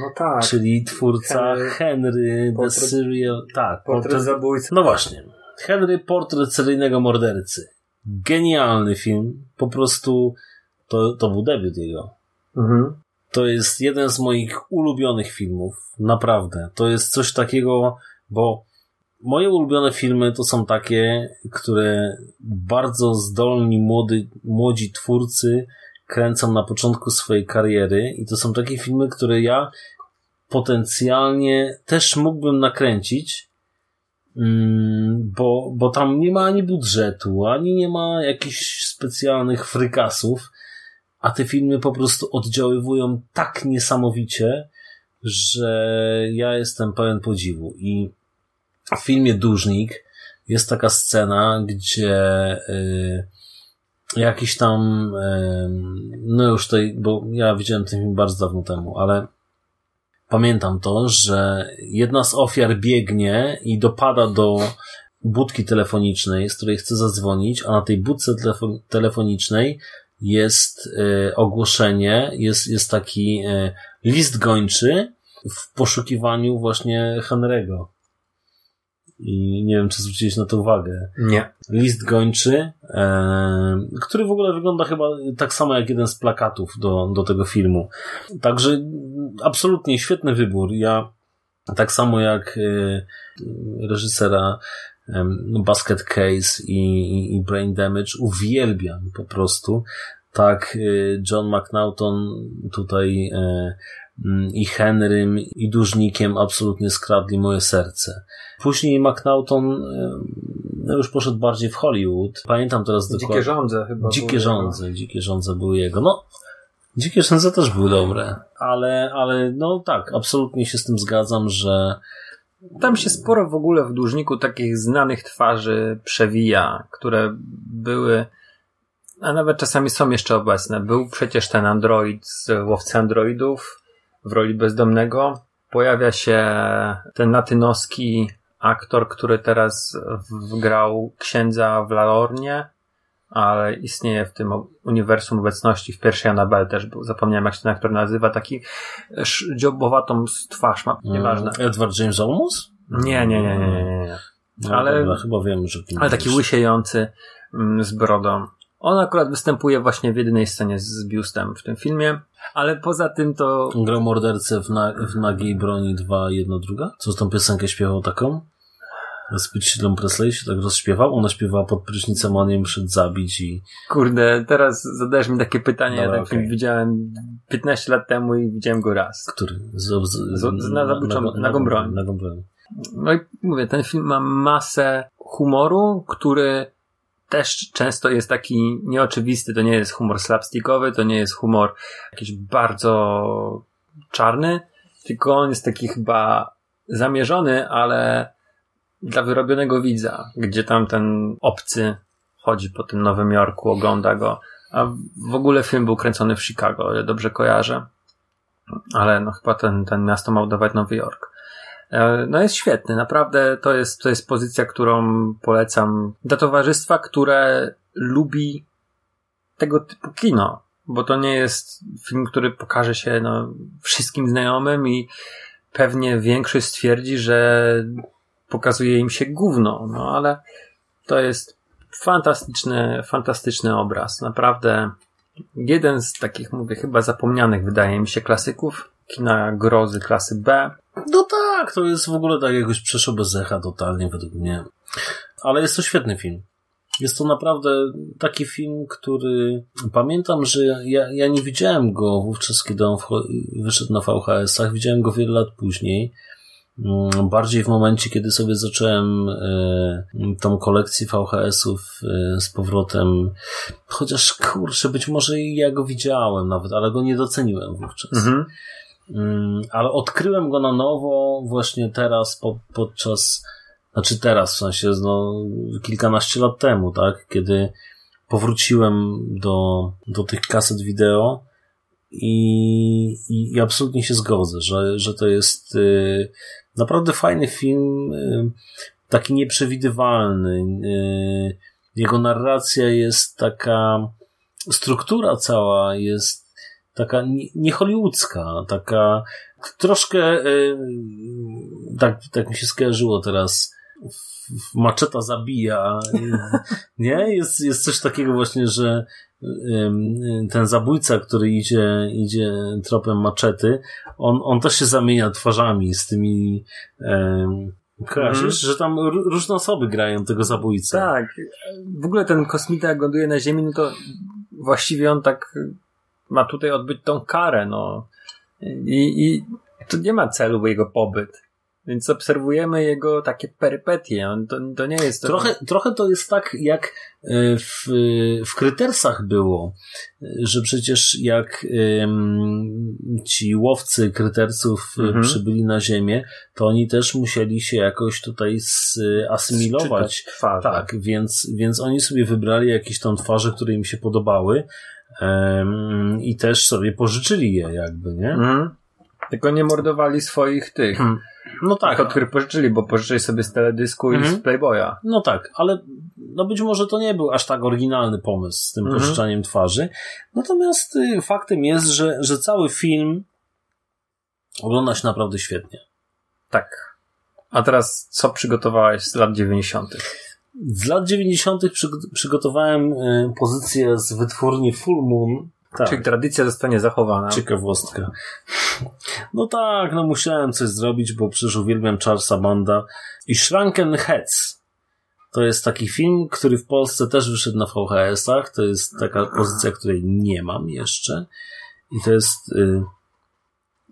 no tak. Czyli twórca Henry- Henry, The Portret- Serial. Tak, Portret zabójcy. No właśnie. Henry Portret seryjnego mordercy. Genialny film. Po prostu to, to był debiut jego. Mhm. To jest jeden z moich ulubionych filmów. Naprawdę. To jest coś takiego, bo moje ulubione filmy to są takie, które bardzo zdolni młody, młodzi twórcy kręcą na początku swojej kariery i to są takie filmy, które ja potencjalnie też mógłbym nakręcić, bo, bo tam nie ma ani budżetu, ani nie ma jakichś specjalnych frykasów, a te filmy po prostu oddziaływują tak niesamowicie, że ja jestem pełen podziwu. I w filmie Dłużnik jest taka scena, gdzie y, jakiś tam, y, no już tutaj, bo ja widziałem ten film bardzo dawno temu, ale pamiętam to, że jedna z ofiar biegnie i dopada do budki telefonicznej, z której chce zadzwonić, a na tej budce telefo- telefonicznej jest e, ogłoszenie, jest, jest taki e, list gończy w poszukiwaniu właśnie Henry'ego. I nie wiem, czy zwróciłeś na to uwagę. Nie. List gończy, e, który w ogóle wygląda chyba tak samo jak jeden z plakatów do, do tego filmu. Także absolutnie świetny wybór. Ja tak samo jak e, reżysera em, Basket Case i, i, Brain Damage uwielbiam po prostu. Tak e, John McNaughton tutaj e, i Henrym i Dłużnikiem absolutnie skradli moje serce. Później McNaughton no już poszedł bardziej w Hollywood. Pamiętam teraz Dzikie dokładnie. żądze chyba. Dzikie były. żądze, dzikie żądze były jego. No, dzikie żądze też były dobre, ale, ale no tak, absolutnie się z tym zgadzam, że Tam się sporo w ogóle w dłużniku takich znanych twarzy przewija, które były, a nawet czasami są jeszcze obecne. Był przecież ten android z łowcy androidów w roli bezdomnego. Pojawia się ten latynoski aktor, który teraz wgrał księdza w Lalornie, ale istnieje w tym uniwersum obecności. W pierwszej Anabel też był. Zapomniałem, jak się ten aktor nazywa. Taki dziobowatą twarz ma. Nieważne. Mm, Edward James Olmos? Nie, nie, nie, nie, nie, nie. No, Ale- dobra, chyba wiem, że Ale taki łysiejący mm, z brodą. On akurat występuje właśnie w jedynej scenie z biustem w tym filmie, ale poza tym to Grał mordercę w, na, w Nagiej Broni 2, jedno druga? Co tą piosenkę śpiewał taką? Z Pitchillem Presley się tak rozśpiewał. Ona śpiewała pod prysznicem, a on ją przyszedł zabić i kurde, teraz zadajesz mi takie pytanie, Dobra, ja ten film okej. widziałem 15 lat temu i widziałem go raz. który? Z, z, Z- z- na nagą broń. Nagą broń. No i mówię, ten film ma masę humoru, który też często jest taki nieoczywisty. To nie jest humor slapstickowy, to nie jest humor jakiś bardzo czarny, tylko on jest taki chyba zamierzony, ale dla wyrobionego widza, gdzie tam ten obcy chodzi po tym Nowym Jorku, ogląda go. A w ogóle film był kręcony w Chicago, dobrze kojarzę. Ale no chyba ten, ten miasto ma udawać Nowy Jork. E, No jest świetny, naprawdę to jest, to jest pozycja, którą polecam dla towarzystwa, które lubi tego typu kino, bo to nie jest film, który pokaże się no, wszystkim znajomym i pewnie większość stwierdzi, że pokazuje im się gówno, no ale to jest fantastyczny, fantastyczny obraz, naprawdę jeden z takich, mówię, chyba zapomnianych wydaje mi się klasyków kina grozy klasy B, No tak, to jest w ogóle tak jakoś przeszło bez echa totalnie według mnie. Ale jest to świetny film. Jest to naprawdę taki film, który pamiętam, że ja, ja nie widziałem go wówczas, kiedy on wyszedł na VHS-ach. Widziałem go wiele lat później. Mm, Bardziej w momencie, kiedy sobie zacząłem e, tą kolekcję VHS-ów e, z powrotem. Chociaż kurczę, być może ja go widziałem nawet, ale go nie doceniłem wówczas. Mhm. Mm, ale odkryłem go na nowo właśnie teraz po, podczas, znaczy teraz w sensie no, kilkanaście lat temu, tak, kiedy powróciłem do, do tych kaset wideo i, i, i absolutnie się zgodzę, że, że to jest y, naprawdę fajny film, y, taki nieprzewidywalny, y, Jego narracja jest taka, struktura cała jest taka niehollywoodzka, taka troszkę y, tak, tak mi się skojarzyło teraz maczeta zabija. (laughs) Nie? Jest, jest coś takiego właśnie, że ten zabójca, który idzie, idzie tropem maczety, on, on też się zamienia twarzami z tymi um, kojarzysz, mm. że tam różne osoby grają tego zabójcę. Tak. W ogóle ten kosmita jak ląduje na ziemi, no to właściwie on tak ma tutaj odbyć tą karę, no. I, i to nie ma celu jego pobyt. Więc obserwujemy jego takie perypetie. On, to, to nie jest. To... Trochę, trochę to jest tak, jak e, w, w Krytersach było, że przecież jak um, ci łowcy Krytersów mhm. przybyli na Ziemię, to oni też musieli się jakoś tutaj asymilować. Tak, więc, więc oni sobie wybrali jakieś tam twarze, które im się podobały um, i też sobie pożyczyli je, jakby, nie? Mhm. Tylko nie mordowali swoich tych. Hmm. No tak. Od których pożyczyli, bo pożyczyli sobie z teledysku i z mhm. Playboya. No tak, ale no być może to nie był aż tak oryginalny pomysł z tym mhm. pożyczaniem twarzy. Natomiast y, faktem jest, że, że cały film ogląda się naprawdę świetnie. Tak. A teraz co przygotowałeś z lat 90.? Z lat 90. przygotowałem y, pozycję z wytwórni Full Moon, tak. Czyli tradycja zostanie zachowana. Ciekawostka. No tak, no musiałem coś zrobić, bo przecież uwielbiam Charlesa Banda. I Shrunken Heads. To jest taki film, który w Polsce też wyszedł na VHS-ach. To jest taka pozycja, której nie mam jeszcze. I to jest... Y,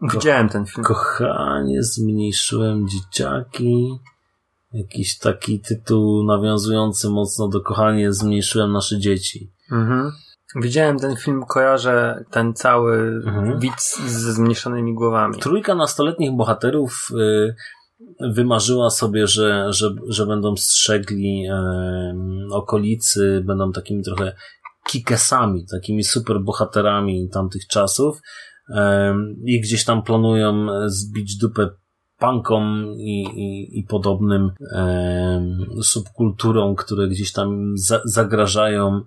Widziałem ten film. Kochanie, zmniejszyłem dzieciaki. Jakiś taki tytuł nawiązujący mocno do kochanie, zmniejszyłem nasze dzieci. Mhm. Widziałem ten film, kojarzę ten cały mhm. widz ze zmniejszonymi głowami. Trójka nastoletnich bohaterów y, wymarzyła sobie, że, że, że będą strzegli y, okolicy, będą takimi trochę kikesami, takimi super bohaterami tamtych czasów y, i gdzieś tam planują zbić dupę punkom i, i, i podobnym e, subkulturom, które gdzieś tam za, zagrażają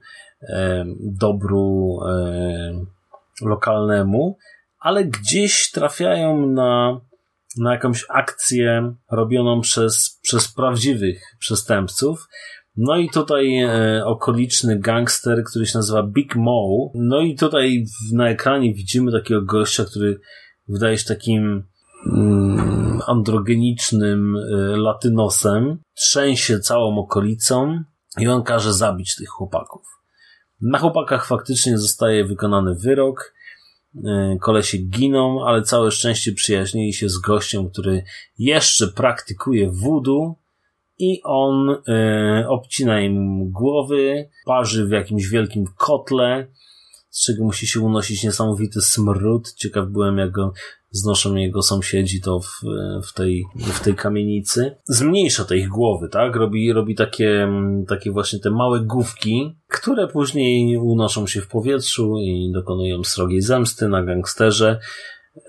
dobru lokalnemu, ale gdzieś trafiają na, na jakąś akcję robioną przez, przez prawdziwych przestępców. No i tutaj e, okoliczny gangster, który się nazywa Big Mo. No i tutaj w, na ekranie widzimy takiego gościa, który wydaje się takim androgenicznym e, latynosem. Trzęsie całą okolicą i on każe zabić tych chłopaków. Na chłopakach faktycznie zostaje wykonany wyrok. E, kolesie giną, ale całe szczęście przyjaźnili się z gościem, który jeszcze praktykuje voodoo i on e, obcina im głowy, parzy w jakimś wielkim kotle, z czego musi się unosić niesamowity smród. Ciekaw byłem, jak go znoszą jego sąsiedzi to w, w, tej, w tej kamienicy. Zmniejsza te ich głowy, tak? Robi, robi takie, takie właśnie te małe główki, które później unoszą się w powietrzu i dokonują srogiej zemsty na gangsterze,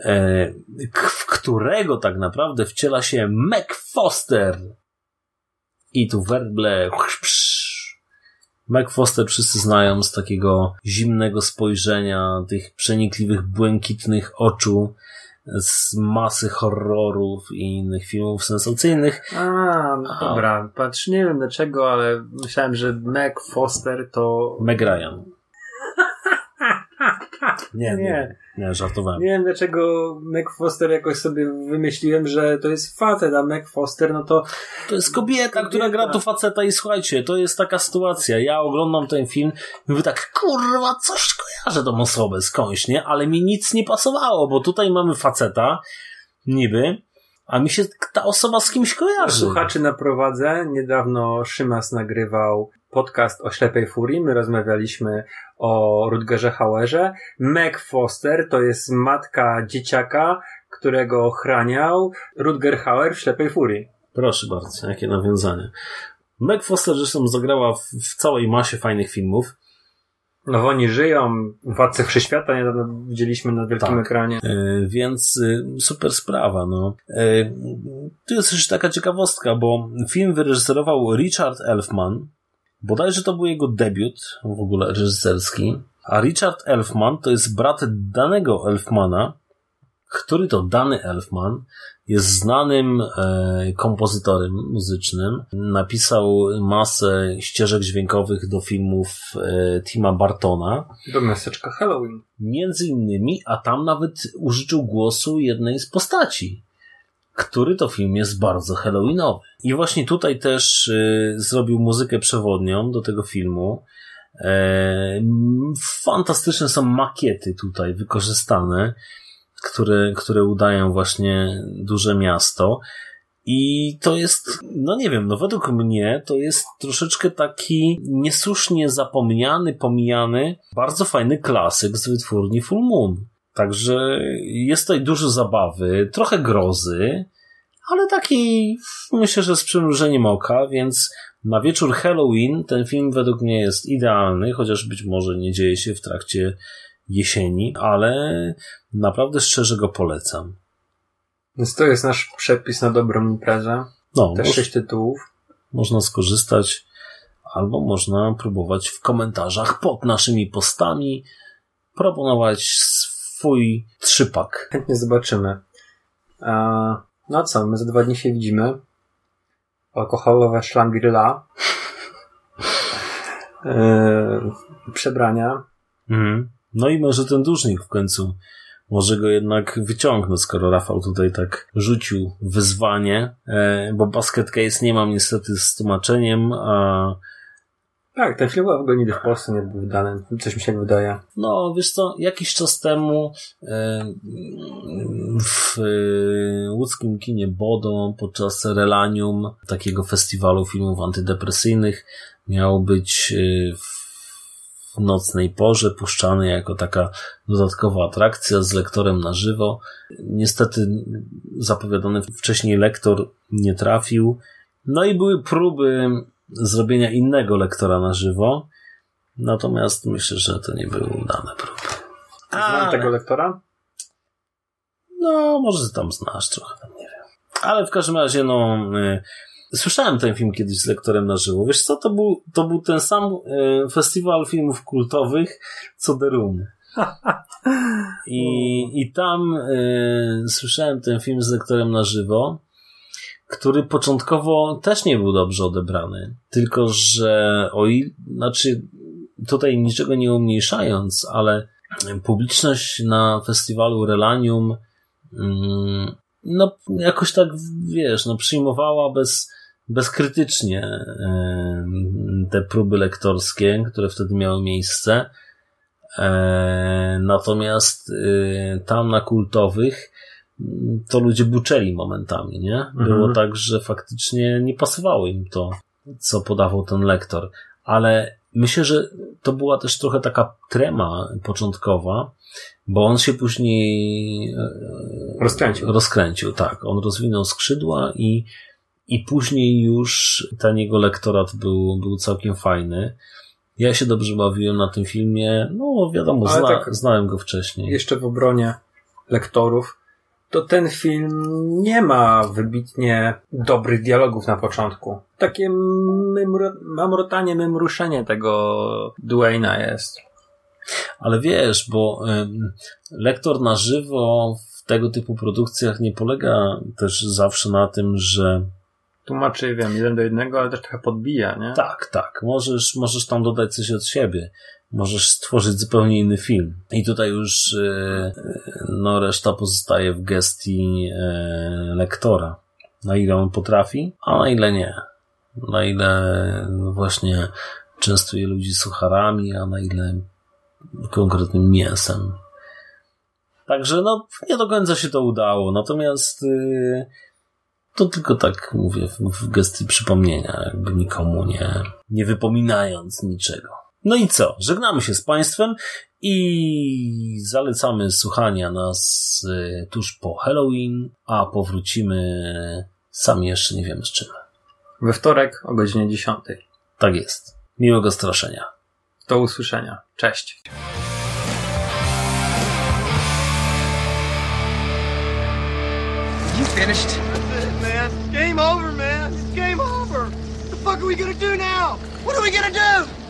e, w którego tak naprawdę wciela się Mac Foster. I tu werble Mac Foster wszyscy znają z takiego zimnego spojrzenia, tych przenikliwych, błękitnych oczu, z masy horrorów i innych filmów sensacyjnych. A, no dobra. Patrz, nie wiem dlaczego, ale myślałem, że Meg Foster to... Meg Ryan. Nie, nie, nie, żartowałem. Nie wiem dlaczego Meg Foster jakoś sobie wymyśliłem, że to jest facet, a Meg Foster, no to... To jest kobieta, kobieta, która gra tu faceta i słuchajcie, to jest taka sytuacja. Ja oglądam ten film i mówię tak, kurwa, coś kojarzę tą osobę skądś, nie? Ale mi nic nie pasowało, bo tutaj mamy faceta, niby, a mi się ta osoba z kimś kojarzy. Słuchaczy naprowadzę. Niedawno Szymas nagrywał podcast o Ślepej Furii. My rozmawialiśmy o Rutgerze Hauerze. Meg Foster to jest matka dzieciaka, którego ochraniał Rutger Hauer w Ślepej Furii. Proszę bardzo, jakie nawiązanie. Meg Foster zresztą zagrała w, w całej masie fajnych filmów. No oni żyją, Władcy Wszechświata niedawno widzieliśmy na wielkim tak. ekranie. E, więc y, super sprawa, no. Tu jest jeszcze taka ciekawostka, bo film wyreżyserował Richard Elfman, Bodajże to był jego debiut w ogóle reżyserski. A Richard Elfman to jest brat danego Elfmana, który to dany Elfman jest znanym e, kompozytorem muzycznym. Napisał masę ścieżek dźwiękowych do filmów e, Tima Bartona. Do miasteczka Halloween. Między innymi, a tam nawet użyczył głosu jednej z postaci, który to film jest bardzo halloweenowy. I właśnie tutaj też e, zrobił muzykę przewodnią do tego filmu. E, fantastyczne są makiety tutaj wykorzystane które, które udają właśnie duże miasto. I to jest, no nie wiem, no według mnie to jest troszeczkę taki niesłusznie zapomniany, pomijany, bardzo fajny klasyk z wytwórni Full Moon. Także jest tutaj dużo zabawy, trochę grozy, ale taki myślę, że z przymrużeniem oka, więc na wieczór Halloween ten film według mnie jest idealny, chociaż być może nie dzieje się w trakcie jesieni, ale naprawdę szczerze go polecam. Więc to jest nasz przepis na dobrą imprezę. No, Też sześć tytułów. Można skorzystać, albo można próbować w komentarzach pod naszymi postami proponować swój trzypak. Chętnie zobaczymy. No co, my za dwa dni się widzimy. Alkoholowe Shangri-La. Yy, (laughs) przebrania. Mhm. No i może ten dłużnik w końcu może go jednak wyciągnąć, skoro Rafał tutaj tak rzucił wyzwanie, e, bo Basket Case nie mam niestety z tłumaczeniem, a tak, ten film w ogóle nigdy w Polsce nie był wydany. Coś mi się wydaje. No, wiesz co, jakiś czas temu e, w e, łódzkim kinie Bodo podczas Relanium, takiego festiwalu filmów antydepresyjnych, miał być w w nocnej porze, puszczany jako taka dodatkowa atrakcja z lektorem na żywo. Niestety zapowiadany wcześniej lektor nie trafił. No i były próby zrobienia innego lektora na żywo. Natomiast myślę, że to nie były udane próby. Znam tego lektora? No, może tam znasz trochę, tam nie wiem. Ale w każdym razie, no, y, Słyszałem ten film kiedyś z lektorem na żywo. Wiesz co, to był, to był ten sam e, festiwal filmów kultowych, co The Room. (laughs) I, i tam e, słyszałem ten film z lektorem na żywo, który początkowo też nie był dobrze odebrany. Tylko, że o znaczy, tutaj niczego nie umniejszając, ale publiczność na festiwalu Relanium mm, no jakoś tak, wiesz, no przyjmowała bez, bezkrytycznie te próby lektorskie, które wtedy miały miejsce. E, natomiast y, tam na kultowych to ludzie buczeli momentami, nie? Było mhm. tak, że faktycznie nie pasowało im to, co podawał ten lektor. Ale myślę, że to była też trochę taka trema początkowa, bo on się później e, rozkręcił. Rozkręcił, tak. On rozwinął skrzydła i, i później już ten jego lektorat był, był całkiem fajny. Ja się dobrze bawiłem na tym filmie. No, wiadomo, zna, tak, znałem go wcześniej. Jeszcze w obronie lektorów, to ten film nie ma wybitnie dobrych dialogów na początku. Takie mamrotanie, mymruszenie tego Dwayna jest. Ale wiesz, bo lektor na żywo w tego typu produkcjach nie polega też zawsze na tym, że tłumaczy, wiem, jeden do jednego, ale też trochę podbija, nie? Tak, tak. Możesz, możesz tam dodać coś od siebie. Możesz stworzyć zupełnie inny film. I tutaj już e, no, reszta pozostaje w gestii e, lektora. Na ile on potrafi, a na ile nie. Na ile właśnie częstuje ludzi sucharami, a na ile konkretnym mięsem. Także no, nie do końca się to udało. Natomiast yy, to tylko tak mówię w, w gestii przypomnienia, jakby nikomu nie, nie wypominając niczego. No i co? Żegnamy się z Państwem i zalecamy słuchania nas y, tuż po Halloween, a powrócimy sami jeszcze nie wiemy z czym. We wtorek o godzinie 10. Tak jest. Miłego straszenia. Do usłyszenia. Cześć. You finished? That's it, man. Game over, man. It's game over. What the fuck are we gonna do now? What are we gonna do?